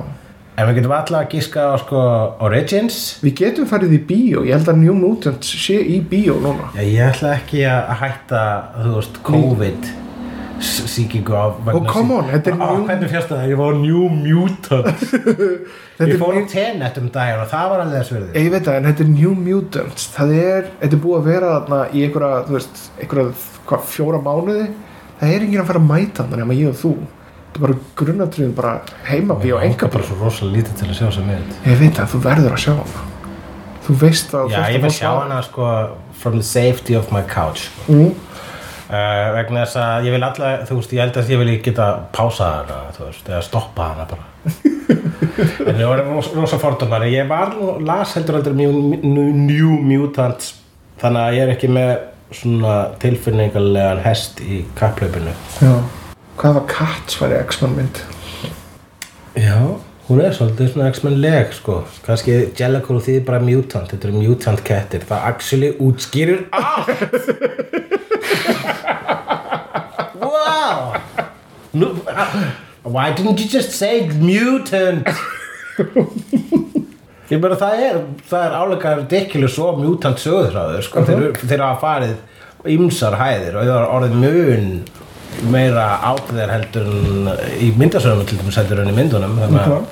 S2: En við getum alltaf að gíska á sko Origins.
S1: Við getum farið í bíó, ég held að New Mutants sé í bíó núna.
S2: Ég ætla ekki að hætta, þú veist, COVID s- sýkingu á vegna
S1: Oh, come on, þetta er
S2: Á,
S1: New-
S2: Hvernig fjast það? Ég var New Mutant.
S1: Þetta
S2: Ég fór
S1: New-
S2: Tenet um daginn og það var alveg þess verði
S1: Ég veit það, en þetta er New Mutants. Það er, þetta er búið að vera þarna í einhverja, þú veist, einhverja, fjóra mánuði? Það er enginn að fara að mæta þarna nema ég og þú. Þetta er bara grunnatriðum, bara heimabíó,
S2: Enga
S1: enga
S2: bara svo rosalega lítið til að sjá sem mynd
S1: Ég veit það, þú verður að sjá hana. Þú veist að
S2: Já, ég
S1: að
S2: vil sjá hana sko from the safety of my couch.
S1: Mm.
S2: Uh, vegna þess að ég vil alltaf þú veist, ég held að ég vil geta pásað hana þú veist, eða stoppa hana bara. En ég var rosa, fordómar. Ég var, nú- las heldur heldur New, New Mutants þannig að ég er ekki með svona tilfinningarlegan hest í kapplaupinu
S1: Já. Hvað var Cats var í X-Men mynd?
S2: Já, hún er svolítið svona X-Men leg sko, kannski Jellicle því bara mutant, þetta eru mutant kettir. Það actually útskýrir allt Wow Nú, uh, Why didn't you just say mutant? Ég meina það er það er álega ridiculous og mutant sögurþráður sko, þeir, eru- þeir hafa farið ymsar hæðir og það er orðið mun meira átöðir heldur í myndasögum til dæmis heldur en í myndunum þannig að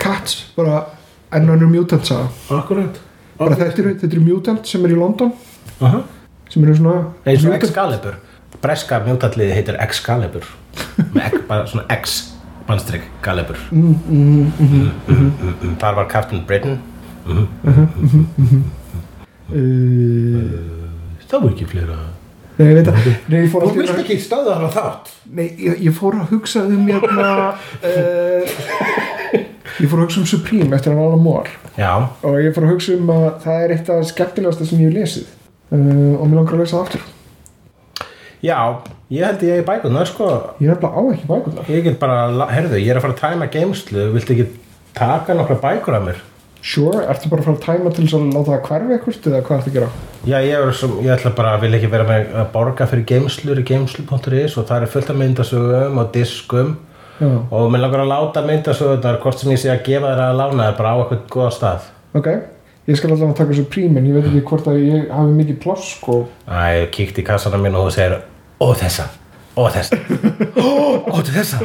S1: Cats, bara enn önnur mutant saga.
S2: Akkurat.
S1: Bara þetta eru, þetta eru mutant sem er í London.
S2: Aha.
S1: sem eru svona
S2: eins og Excalibur breska mjútalliði heitir Excalibur. X- bara svona X mannstrykk Galibur mm, mm, mm, þar var Captain Britain.
S1: Uh,
S2: það var ekki fleira.
S1: Nei, ég veit að Nei, ég fór
S2: þú vilt
S1: einu-
S2: ekki stöða þar á þátt.
S1: Nei, ég, ég fór að hugsa um hérna uh, Ég fór að hugsa um Supreme eftir Alan Moore.
S2: Já,
S1: og ég fór að hugsa um að það er eitt af skemmtilegasta sem ég hef lesið. Uh, og mér langar að lesa það aftur
S2: já ég held ég í bækunar sko.
S1: Ég er nefnilega á ekki bækurnar.
S2: Ég get bara, herðu, ég er að fara að tæma geimslu viltu ekki taka nokkra bækur af mér?
S1: Sure, ertu bara að fara að tæma til að láta það hverfi ekkert eða hvað ertu að gera?
S2: Já, ég, er sem, ég ætla bara að vil ekki vera með að borga fyrir geimslur í geimslu.is og það er fullt af myndasögum og diskum.
S1: Já,
S2: og mér langar að láta myndasögurnar hvort sem ég sé að gefa þér að lána þér bara á eitthvað góða stað.
S1: Ok Ég skal alltaf að taka Supreme en ég veit ekki hvort að ég hafi mikið pláss sko.
S2: Æ, ég kíkti í kassana mín og þú segir ó þessa, ó þessa. Ó, ó þessa,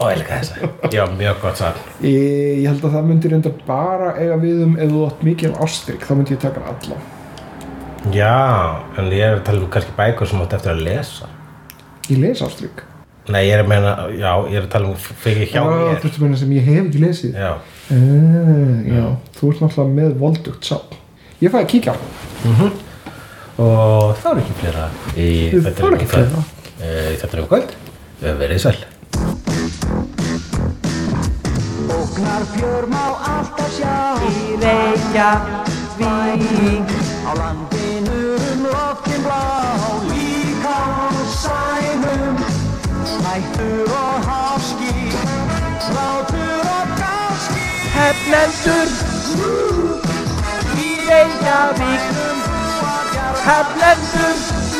S2: ó ég líka þessa. Já, mjög gott sann
S1: Ég, ég held að það myndi reynda bara eiga við um ef þú átt mikið af ástrík þá myndi ég taka alla.
S2: Já, en ég er að tala um kannski bækur sem átt eftir að lesa.
S1: Ég les ástrík.
S2: Nei, ég er að meina, já, ég er að tala um fyrir hjá
S1: Já,
S2: mér.
S1: þú veist meina sem ég hef ekki lesið.
S2: Já,
S1: uh, Já, þú ert náttúrulega með voldugt sá Ég fæði að kíkja
S2: og það er ekki fleira í
S1: Það er ekki fleira.
S2: Eh, Í þættinum í kvöld Verið sæl.
S3: Ógnar fjör má alltaf sjá. Í Reykjavík. Á landinu um loftin blá Líka á sænum. Hættur og háski Látur og gáski. Hefnendur Í Reykjavík Hefnendur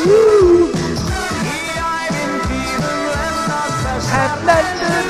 S3: Í ævintýrum lendast best Hefnendur